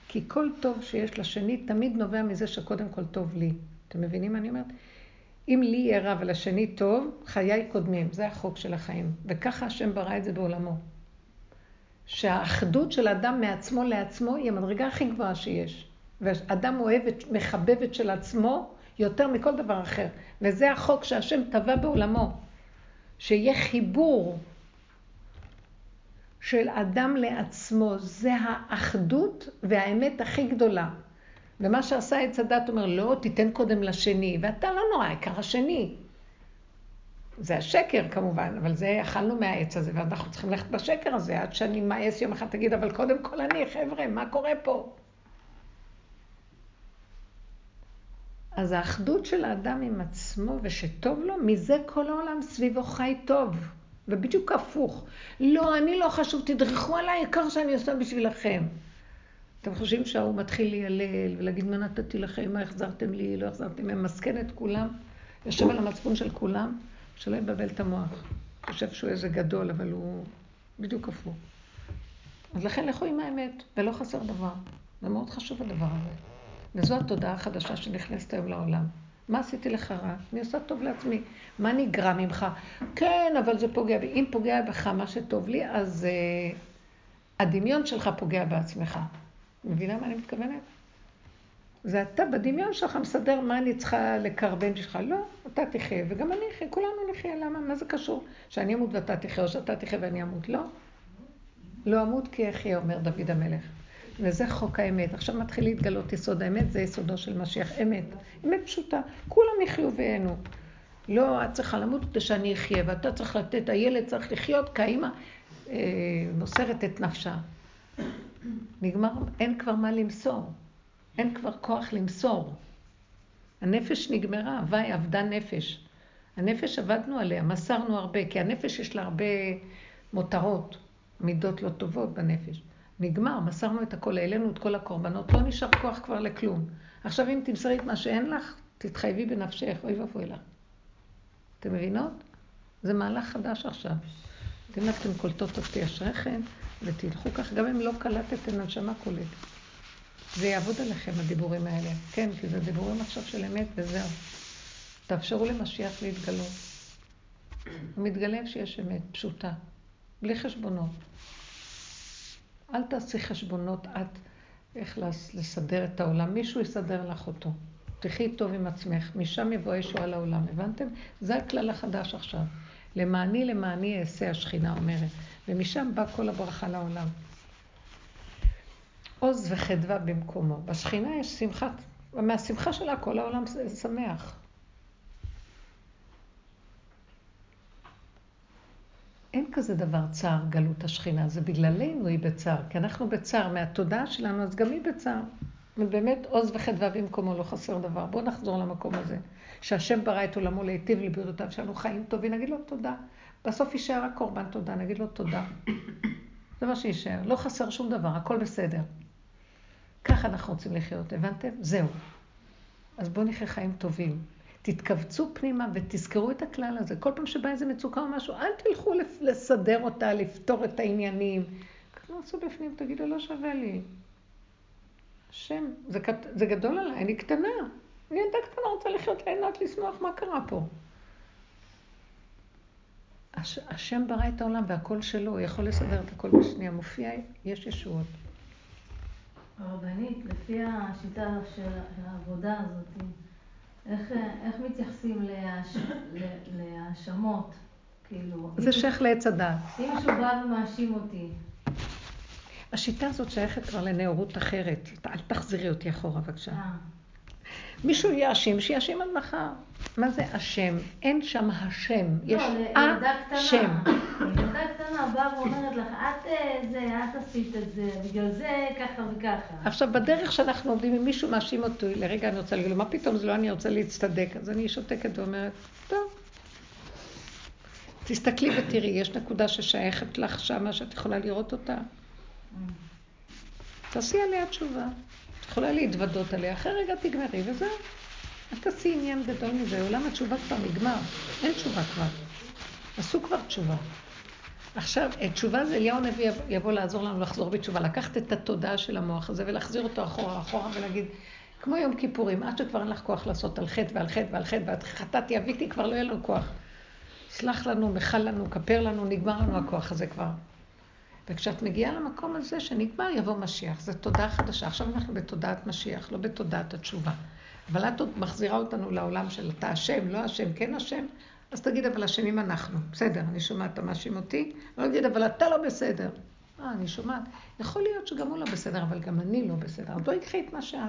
כי כל טוב שיש לשני תמיד נובע מזה שקודם כל טוב לי. אתם מבינים מה אני אומרת? אם לי יהיה רע ולשני טוב, חיי קודמים. זה החוק של החיים. וככה השם ברא את זה בעולמו. שהאחדות של אדם מעצמו לעצמו היא המדרגה הכי גבוהה שיש. ואדם אוהב, מחבב את של עצמו יותר מכל דבר אחר. וזה החוק שהשם טבע בעולמו. שיהיה חיבור של אדם לעצמו. זה האחדות והאמת הכי גדולה. ומה שעשה עץ הדת אומר, לא, תיתן קודם לשני, ואתה לא נורא, העיקר השני. זה השקר כמובן, אבל זה אכלנו מהעץ הזה, ואנחנו צריכים ללכת בשקר הזה, עד שאני מאס יום אחד תגיד, אבל קודם כל אני, חבר'ה, מה קורה פה? אז האחדות של האדם עם עצמו ושטוב לו, מזה כל העולם סביבו חי טוב. ובדיוק הפוך. לא, אני לא חשוב, תדרכו עליי, העיקר שאני עושה בשבילכם. אתם חושבים שההוא מתחיל להיעלל ולהגיד מה נתתי לכם, מה החזרתם לי, לא החזרתם, ממסכן את כולם, יושב על המצפון של כולם, שלא יבלבל את המוח. חושב שהוא איזה גדול, אבל הוא בדיוק הפוך. אז לכן לכו עם האמת, ולא חסר דבר. זה מאוד חשוב הדבר הזה. וזו התודעה החדשה שנכנסת היום לעולם. מה עשיתי לך רע? אני עושה טוב לעצמי. מה נגרע ממך? כן, אבל זה פוגע בי. אם פוגע בך מה שטוב לי, אז uh, הדמיון שלך פוגע בעצמך. מבינה מה אני מתכוונת? זה אתה בדמיון שלך מסדר מה אני צריכה לקרבן שלך. לא, אתה תחיה וגם אני אחיה, כולנו נחיה. למה? מה זה קשור? שאני אמות ואתה תחיה, או שאתה תחיה ואני אמות? לא. לא אמות כי אחיה, אומר דוד המלך. וזה חוק האמת. עכשיו מתחיל להתגלות יסוד האמת, זה יסודו של משיח אמת. אמת פשוטה. כולם יחיו ויהנו. לא, את צריכה למות כדי שאני אחיה, ואתה צריך לתת, הילד צריך לחיות, כי האמא אה, מוסרת את נפשה. נגמר, אין כבר מה למסור. אין כבר כוח למסור. הנפש נגמרה, הוואי אבדה נפש. הנפש עבדנו עליה, מסרנו הרבה, כי הנפש יש לה הרבה מותרות, מידות לא טובות בנפש. נגמר, מסרנו את הכל, העלינו את כל הקורבנות, לא נשאר כוח כבר לכלום. עכשיו אם תמסרי את מה שאין לך, תתחייבי בנפשך, אוי ואבוי לך. אתם מבינות? זה מהלך חדש עכשיו. אתם אתם קולטות אותי אשריכם, ותלכו כך, גם אם לא קלטתם, הנשמה קולטת. זה יעבוד עליכם, הדיבורים האלה. כן, כי זה דיבורים עכשיו של אמת וזהו. תאפשרו למשיח להתגלות. הוא מתגלה שיש אמת, פשוטה, בלי חשבונות. אל תעשי חשבונות את. איך לס- לסדר את העולם. מישהו יסדר לך אותו. תחי טוב עם עצמך, משם יבוא ישועה לעולם. הבנתם? זה הכלל החדש עכשיו. למעני למעני אעשה השכינה אומרת. ומשם בא כל הברכה לעולם. עוז וחדווה במקומו. בשכינה יש שמחת, ומהשמחה שלה כל העולם שמח. אין כזה דבר צער גלות השכינה, זה בגללנו היא בצער, כי אנחנו בצער מהתודעה שלנו, אז גם היא בצער. ובאמת עוז וחדווה במקומו לא חסר דבר. בואו נחזור למקום הזה. שהשם ברא את עולמו להיטיב לבריאותיו, שאנו חיים טובים, נגיד לו תודה. בסוף יישאר רק קורבן תודה, נגיד לו תודה. זה מה שיישאר. לא חסר שום דבר, הכל בסדר. ככה אנחנו רוצים לחיות, הבנתם? זהו. אז בואו נחיה חיים טובים. תתכווצו פנימה ותזכרו את הכלל הזה. כל פעם שבא איזה מצוקה או משהו, אל תלכו לסדר אותה, לפתור את העניינים. תכנסו בפנים, תגידו, לא שווה לי. השם, זה, קט... זה גדול עליי, אני קטנה. אני ילדה קטנה רוצה לחיות, ליהנות, לשמוח, מה קרה פה? הש... השם ברא את העולם והכל שלו, הוא יכול לסדר את הכל בשנייה. מופיע, יש ישועות. הרבנית, לפי השיטה של העבודה הזאת, איך, איך מתייחסים להאשמות? כאילו, זה שייך לעץ הדעת. אם מישהו בא ומאשים אותי, השיטה הזאת שייכת כבר לנאורות אחרת. אל תחזירי אותי אחורה, בבקשה. אה, מישהו יאשים, שיאשים עד מחר. מה זה השם? אין שם השם. יש לא, לילדה השם. ילדה קטנה באה ואומרת לך, את אה, זה, את עשית את זה, בגלל זה ככה וככה. עכשיו, בדרך שאנחנו עומדים, אם מישהו מאשים אותי, לרגע אני רוצה להגיד לו, מה פתאום זה לא אני רוצה להצטדק? אז אני שותקת ואומרת, טוב. תסתכלי ותראי, יש נקודה ששייכת לך שמה שאת יכולה לראות אותה. תעשי עליה תשובה. את יכולה להתוודות עליה, אחרי רגע תגמרי וזהו. אל תעשי עניין גדול מזה, עולם התשובה כבר נגמר, אין תשובה כבר. עשו כבר תשובה. עכשיו, אה, תשובה זה אליהו הנביא יבוא- יבוא לעזור לנו לחזור בתשובה, לקחת את התודעה של המוח הזה ולהחזיר אותו אחורה אחורה ולהגיד, כמו יום כיפורים, עד שכבר אין לך כוח לעשות על חטא ועל חטא ועל חטא ואת חטאתי, אביתי, כבר לא יהיה לנו כוח. סלח לנו, מחל לנו, כפר לנו, נגמר לנו הכוח הזה כבר. וכשאת מגיעה למקום הזה שנגמר, יבוא משיח. זו תודעה חדשה. עכשיו אנחנו בתודעת משיח, לא בתודעת התשובה. אבל את עוד מחזירה אותנו לעולם של אתה אשם, לא אשם, כן אשם, אז תגיד, אבל אשמים אנחנו. בסדר, אני שומעת, אתה מאשים אותי, לא תגיד, אבל אתה לא בסדר. אה, אני שומעת. יכול להיות שגם הוא לא בסדר, אבל גם אני לא בסדר. אז בואי קחי את מה שאת.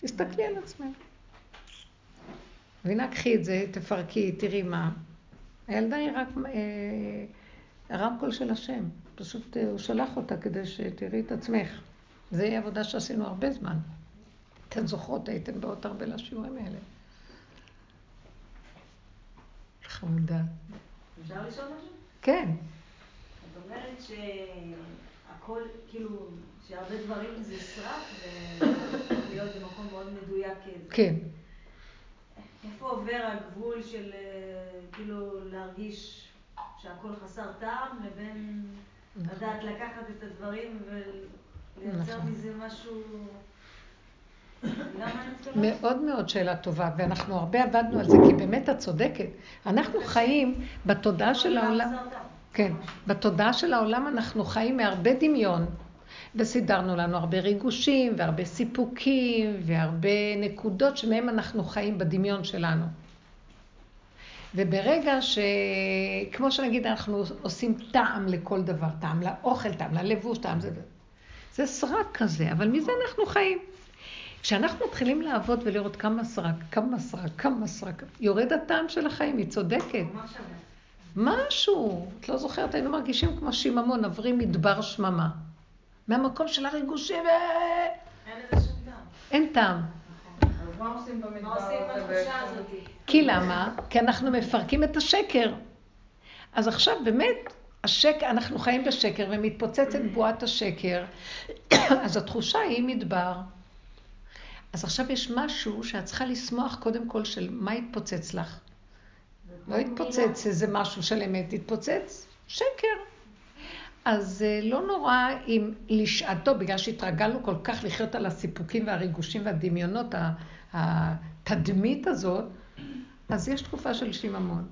תסתכלי על עצמך. מבינה, קחי את זה, תפרקי, תראי מה. הילדה היא רק אה, הרמקול של השם. פשוט אה, הוא שלח אותה כדי שתראי את עצמך. זו עבודה שעשינו הרבה זמן. אתן זוכרות, הייתן באות הרבה לשיעורים האלה. חמודה. אפשר לשאול משהו? כן, את אומרת שהכל, כאילו, שהרבה דברים זה סרק ולהיות במקום מאוד מדויק. כן. איפה עובר הגבול של אה, כאילו להרגיש שהכל חסר טעם לבין נכון. לדעת לקחת את הדברים ולייצר נכון. מזה משהו... מאוד מאוד שאלה טובה, ואנחנו הרבה עבדנו על זה, כי באמת את צודקת. אנחנו חיים בתודעה של העולם. כן, בתודעה של העולם אנחנו חיים מהרבה דמיון, וסידרנו לנו הרבה ריגושים, והרבה סיפוקים, והרבה נקודות שמהם אנחנו חיים בדמיון שלנו. וברגע ש... כמו שנגיד, אנחנו עושים טעם לכל דבר, טעם לאוכל, טעם ללבוש, טעם זה... זה סרק כזה, אבל מזה אנחנו חיים. כשאנחנו מתחילים לעבוד ולראות כמה סרק, כמה סרק, כמה סרק, יורד הטעם של החיים, היא צודקת. משהו, את לא זוכרת, היינו מרגישים כמו שיממון, עוברים מדבר שממה. מהמקום של הריגושים, ו... אין לזה שום טעם. אין טעם. אז מה עושים בתחושה? הזאת? כי למה? כי אנחנו מפרקים את השקר. אז עכשיו באמת, השקר, אנחנו חיים בשקר ומתפוצצת בועת השקר, אז התחושה היא מדבר. אז עכשיו יש משהו שאת צריכה לשמוח קודם כל של מה התפוצץ לך. לא התפוצץ איזה משהו של אמת, התפוצץ שקר. אז אה, לא נורא אם לשעתו, בגלל שהתרגלנו כל כך לחיות על הסיפוקים והריגושים והדמיונות, התדמית הזאת, אז יש תקופה של שיממון.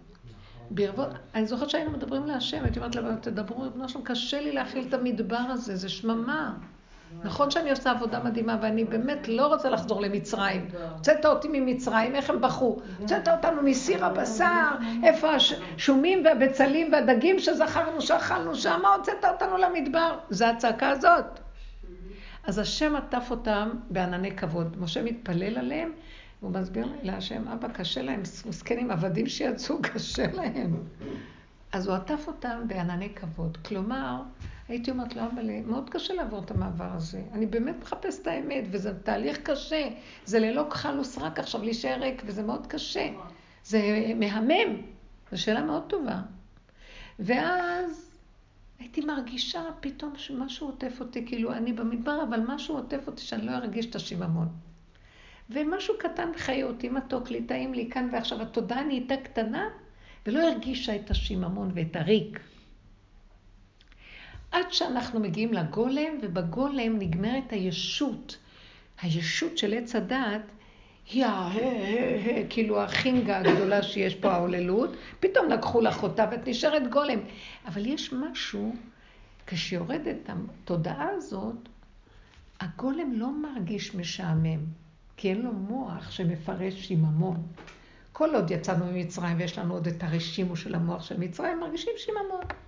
ברבות, אני זוכרת שהיינו מדברים להשם, הייתי אומרת לבנות, תדברו, ריבונו שלום, קשה לי להכיל את המדבר הזה, זה שממה. נכון שאני עושה עבודה מדהימה, ואני באמת לא רוצה לחזור למצרים. הוצאת אותי ממצרים, איך הם בכו? הוצאת אותנו מסיר הבשר, איפה השומים והבצלים והדגים שזכרנו, שאכלנו שם, הוצאת אותנו למדבר. זה הצעקה הזאת. אז השם עטף אותם בענני כבוד. משה מתפלל עליהם, והוא מסביר להשם, אבא, קשה להם, מסכנים, עבדים שיצאו, קשה להם. אז הוא עטף אותם בענני כבוד. כלומר, הייתי אומרת לו, אבל מאוד קשה לעבור את המעבר הזה. אני באמת מחפש את האמת, וזה תהליך קשה. זה ללא כחל וסרק עכשיו להישאר ריק, וזה מאוד קשה. זה מהמם. זו שאלה מאוד טובה. ואז הייתי מרגישה פתאום שמשהו עוטף אותי, כאילו אני במדבר, אבל משהו עוטף אותי שאני לא ארגיש את השיממון. ומשהו קטן בחיי אותי, מתוק לי, טעים לי כאן ועכשיו. התודעה נהייתה קטנה, ולא הרגישה את השיממון ואת הריק. עד שאנחנו מגיעים לגולם, ובגולם נגמרת הישות. הישות של עץ הדעת היא ה... כאילו החינגה הגדולה שיש פה, ההוללות. פתאום לקחו לך אותה ואת נשארת גולם. אבל יש משהו, כשיורדת התודעה הזאת, הגולם לא מרגיש משעמם, כי אין לו מוח שמפרש שיממון. כל עוד יצאנו ממצרים ויש לנו עוד את הרשימו של המוח של מצרים, מרגישים שיממון.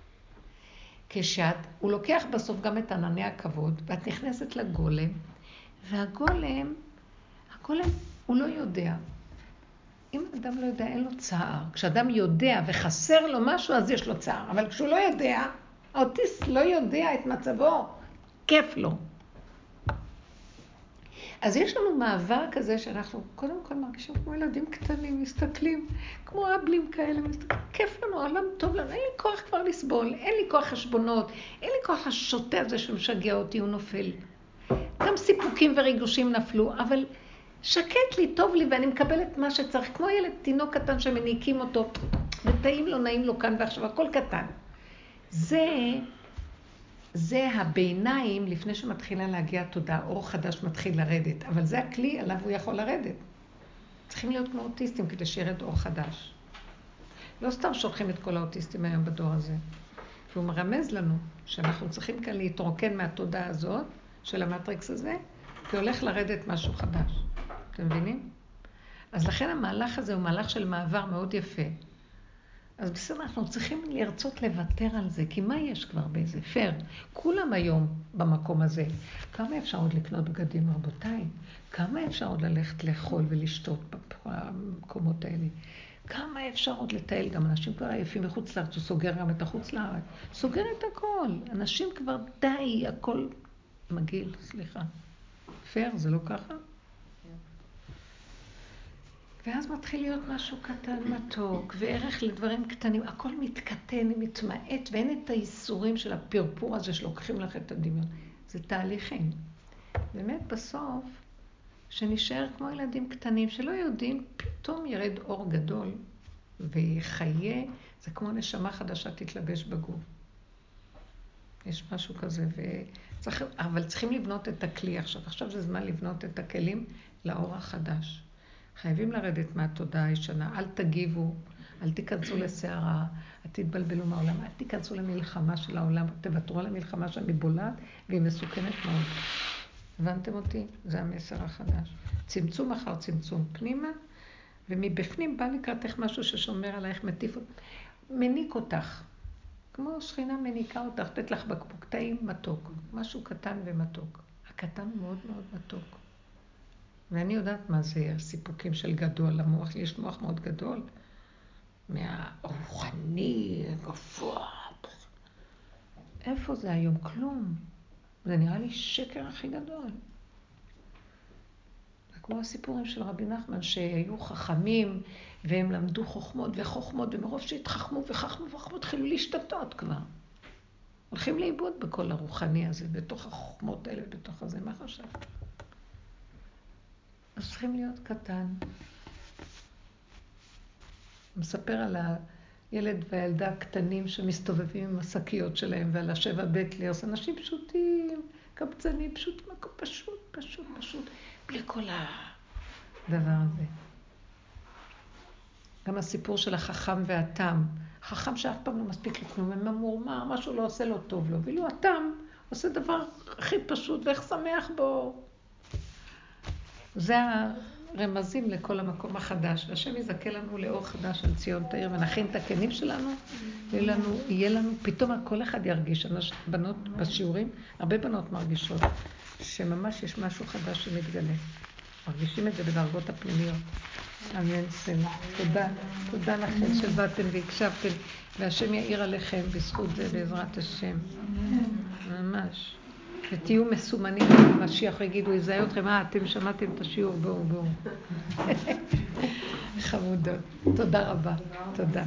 כשאת, הוא לוקח בסוף גם את ענני הכבוד, ואת נכנסת לגולם, והגולם, הגולם, הוא לא יודע. אם אדם לא יודע, אין לו צער. כשאדם יודע וחסר לו משהו, אז יש לו צער. אבל כשהוא לא יודע, האוטיסט לא יודע את מצבו, כיף לו. אז יש לנו מעבר כזה שאנחנו קודם כל מרגישים כמו ילדים קטנים, מסתכלים, כמו אבלים כאלה, מסתכלים, כיף לנו, העולם טוב לנו, אין לי כוח כבר לסבול, אין לי כוח חשבונות, אין לי כוח השוטה הזה שמשגע אותי, הוא נופל. גם סיפוקים וריגושים נפלו, אבל שקט לי, טוב לי, ואני מקבלת מה שצריך, כמו ילד תינוק קטן שמניקים אותו, וטעים לו, נעים לו כאן ועכשיו, הכל קטן. זה זה הביניים לפני שמתחילה להגיע תודעה, אור חדש מתחיל לרדת, אבל זה הכלי עליו הוא יכול לרדת. צריכים להיות כמו אוטיסטים כדי שירד אור חדש. לא סתם שולחים את כל האוטיסטים היום בדור הזה. והוא מרמז לנו שאנחנו צריכים כאן להתרוקן מהתודעה הזאת, של המטריקס הזה, כי הולך לרדת משהו חדש. אתם מבינים? אז לכן המהלך הזה הוא מהלך של מעבר מאוד יפה. אז בסדר, אנחנו צריכים לרצות לוותר על זה, כי מה יש כבר באיזה פייר? כולם היום במקום הזה. כמה אפשר עוד לקנות בגדים, רבותיי? כמה אפשר עוד ללכת לאכול ולשתות במקומות האלה? כמה אפשר עוד לטייל? גם אנשים כבר עייפים מחוץ לארץ, הוא סוגר גם את החוץ לארץ. סוגר את הכל. אנשים כבר די, הכל מגעיל, סליחה. פייר, זה לא ככה? ואז מתחיל להיות משהו קטן מתוק, וערך לדברים קטנים, הכל מתקטן, מתמעט, ואין את האיסורים של הפרפור הזה שלוקחים לך את הדמיון. זה תהליכים. באמת בסוף, שנשאר כמו ילדים קטנים שלא יודעים, פתאום ירד אור גדול ויחיה, זה כמו נשמה חדשה תתלבש בגוף. יש משהו כזה, וצריך, אבל צריכים לבנות את הכלי עכשיו. עכשיו זה זמן לבנות את הכלים לאור החדש. חייבים לרדת מהתודעה הישנה, אל תגיבו, אל תיכנסו לסערה, אל תתבלבלו מהעולם, אל תיכנסו למלחמה של העולם, תוותרו על המלחמה שאני בולעת, והיא מסוכנת מאוד. הבנתם אותי? זה המסר החדש. צמצום אחר צמצום פנימה, ומבפנים בא לקראתך משהו ששומר עלייך, מטיף מניק אותך. כמו שכינה מניקה אותך, לתת לך בקבוק טעים מתוק, משהו קטן ומתוק. הקטן מאוד מאוד מתוק. ואני יודעת מה זה הסיפוקים של גדול, למוח, יש מוח מאוד גדול, מהרוחני, גבוה. איפה זה היום? כלום. זה נראה לי שקר הכי גדול. זה כמו הסיפורים של רבי נחמן, שהיו חכמים, והם למדו חוכמות וחוכמות, ומרוב שהתחכמו וחכמו וחכמו, התחילו להשתתות כבר. הולכים לאיבוד בכל הרוחני הזה, בתוך החוכמות האלה, בתוך הזה, מה חשבת? אז צריכים להיות קטן. מספר על הילד והילדה הקטנים שמסתובבים עם השקיות שלהם ועל השבע בית לירס. אנשים פשוטים, קבצנים, פשוט, פשוט, פשוט, פשוט, בלי כל הדבר הזה. גם הסיפור של החכם והתם. חכם שאף פעם לא מספיק לו כלום, ממורמר, משהו לא עושה לו טוב לו, ואילו התם עושה דבר הכי פשוט, ואיך שמח בו. זה הרמזים לכל המקום החדש. והשם יזכה לנו לאור חדש על ציון תאיר, ונכין את הכנים שלנו, יהיה לנו, יהיה לנו, פתאום כל אחד ירגיש, בנות בשיעורים, הרבה בנות מרגישות, שממש יש משהו חדש שמתגלה. מרגישים את זה בדרגות הפנימיות. אמן סלע. תודה. תודה לכם שבאתם והקשבתם, והשם יאיר עליכם בזכות זה, בעזרת השם. ממש. ותהיו מסומנים, משיח יגידו, יזהה אתכם, אה, אתם שמעתם את השיעור, בואו, בואו. חמודות. תודה רבה. תודה.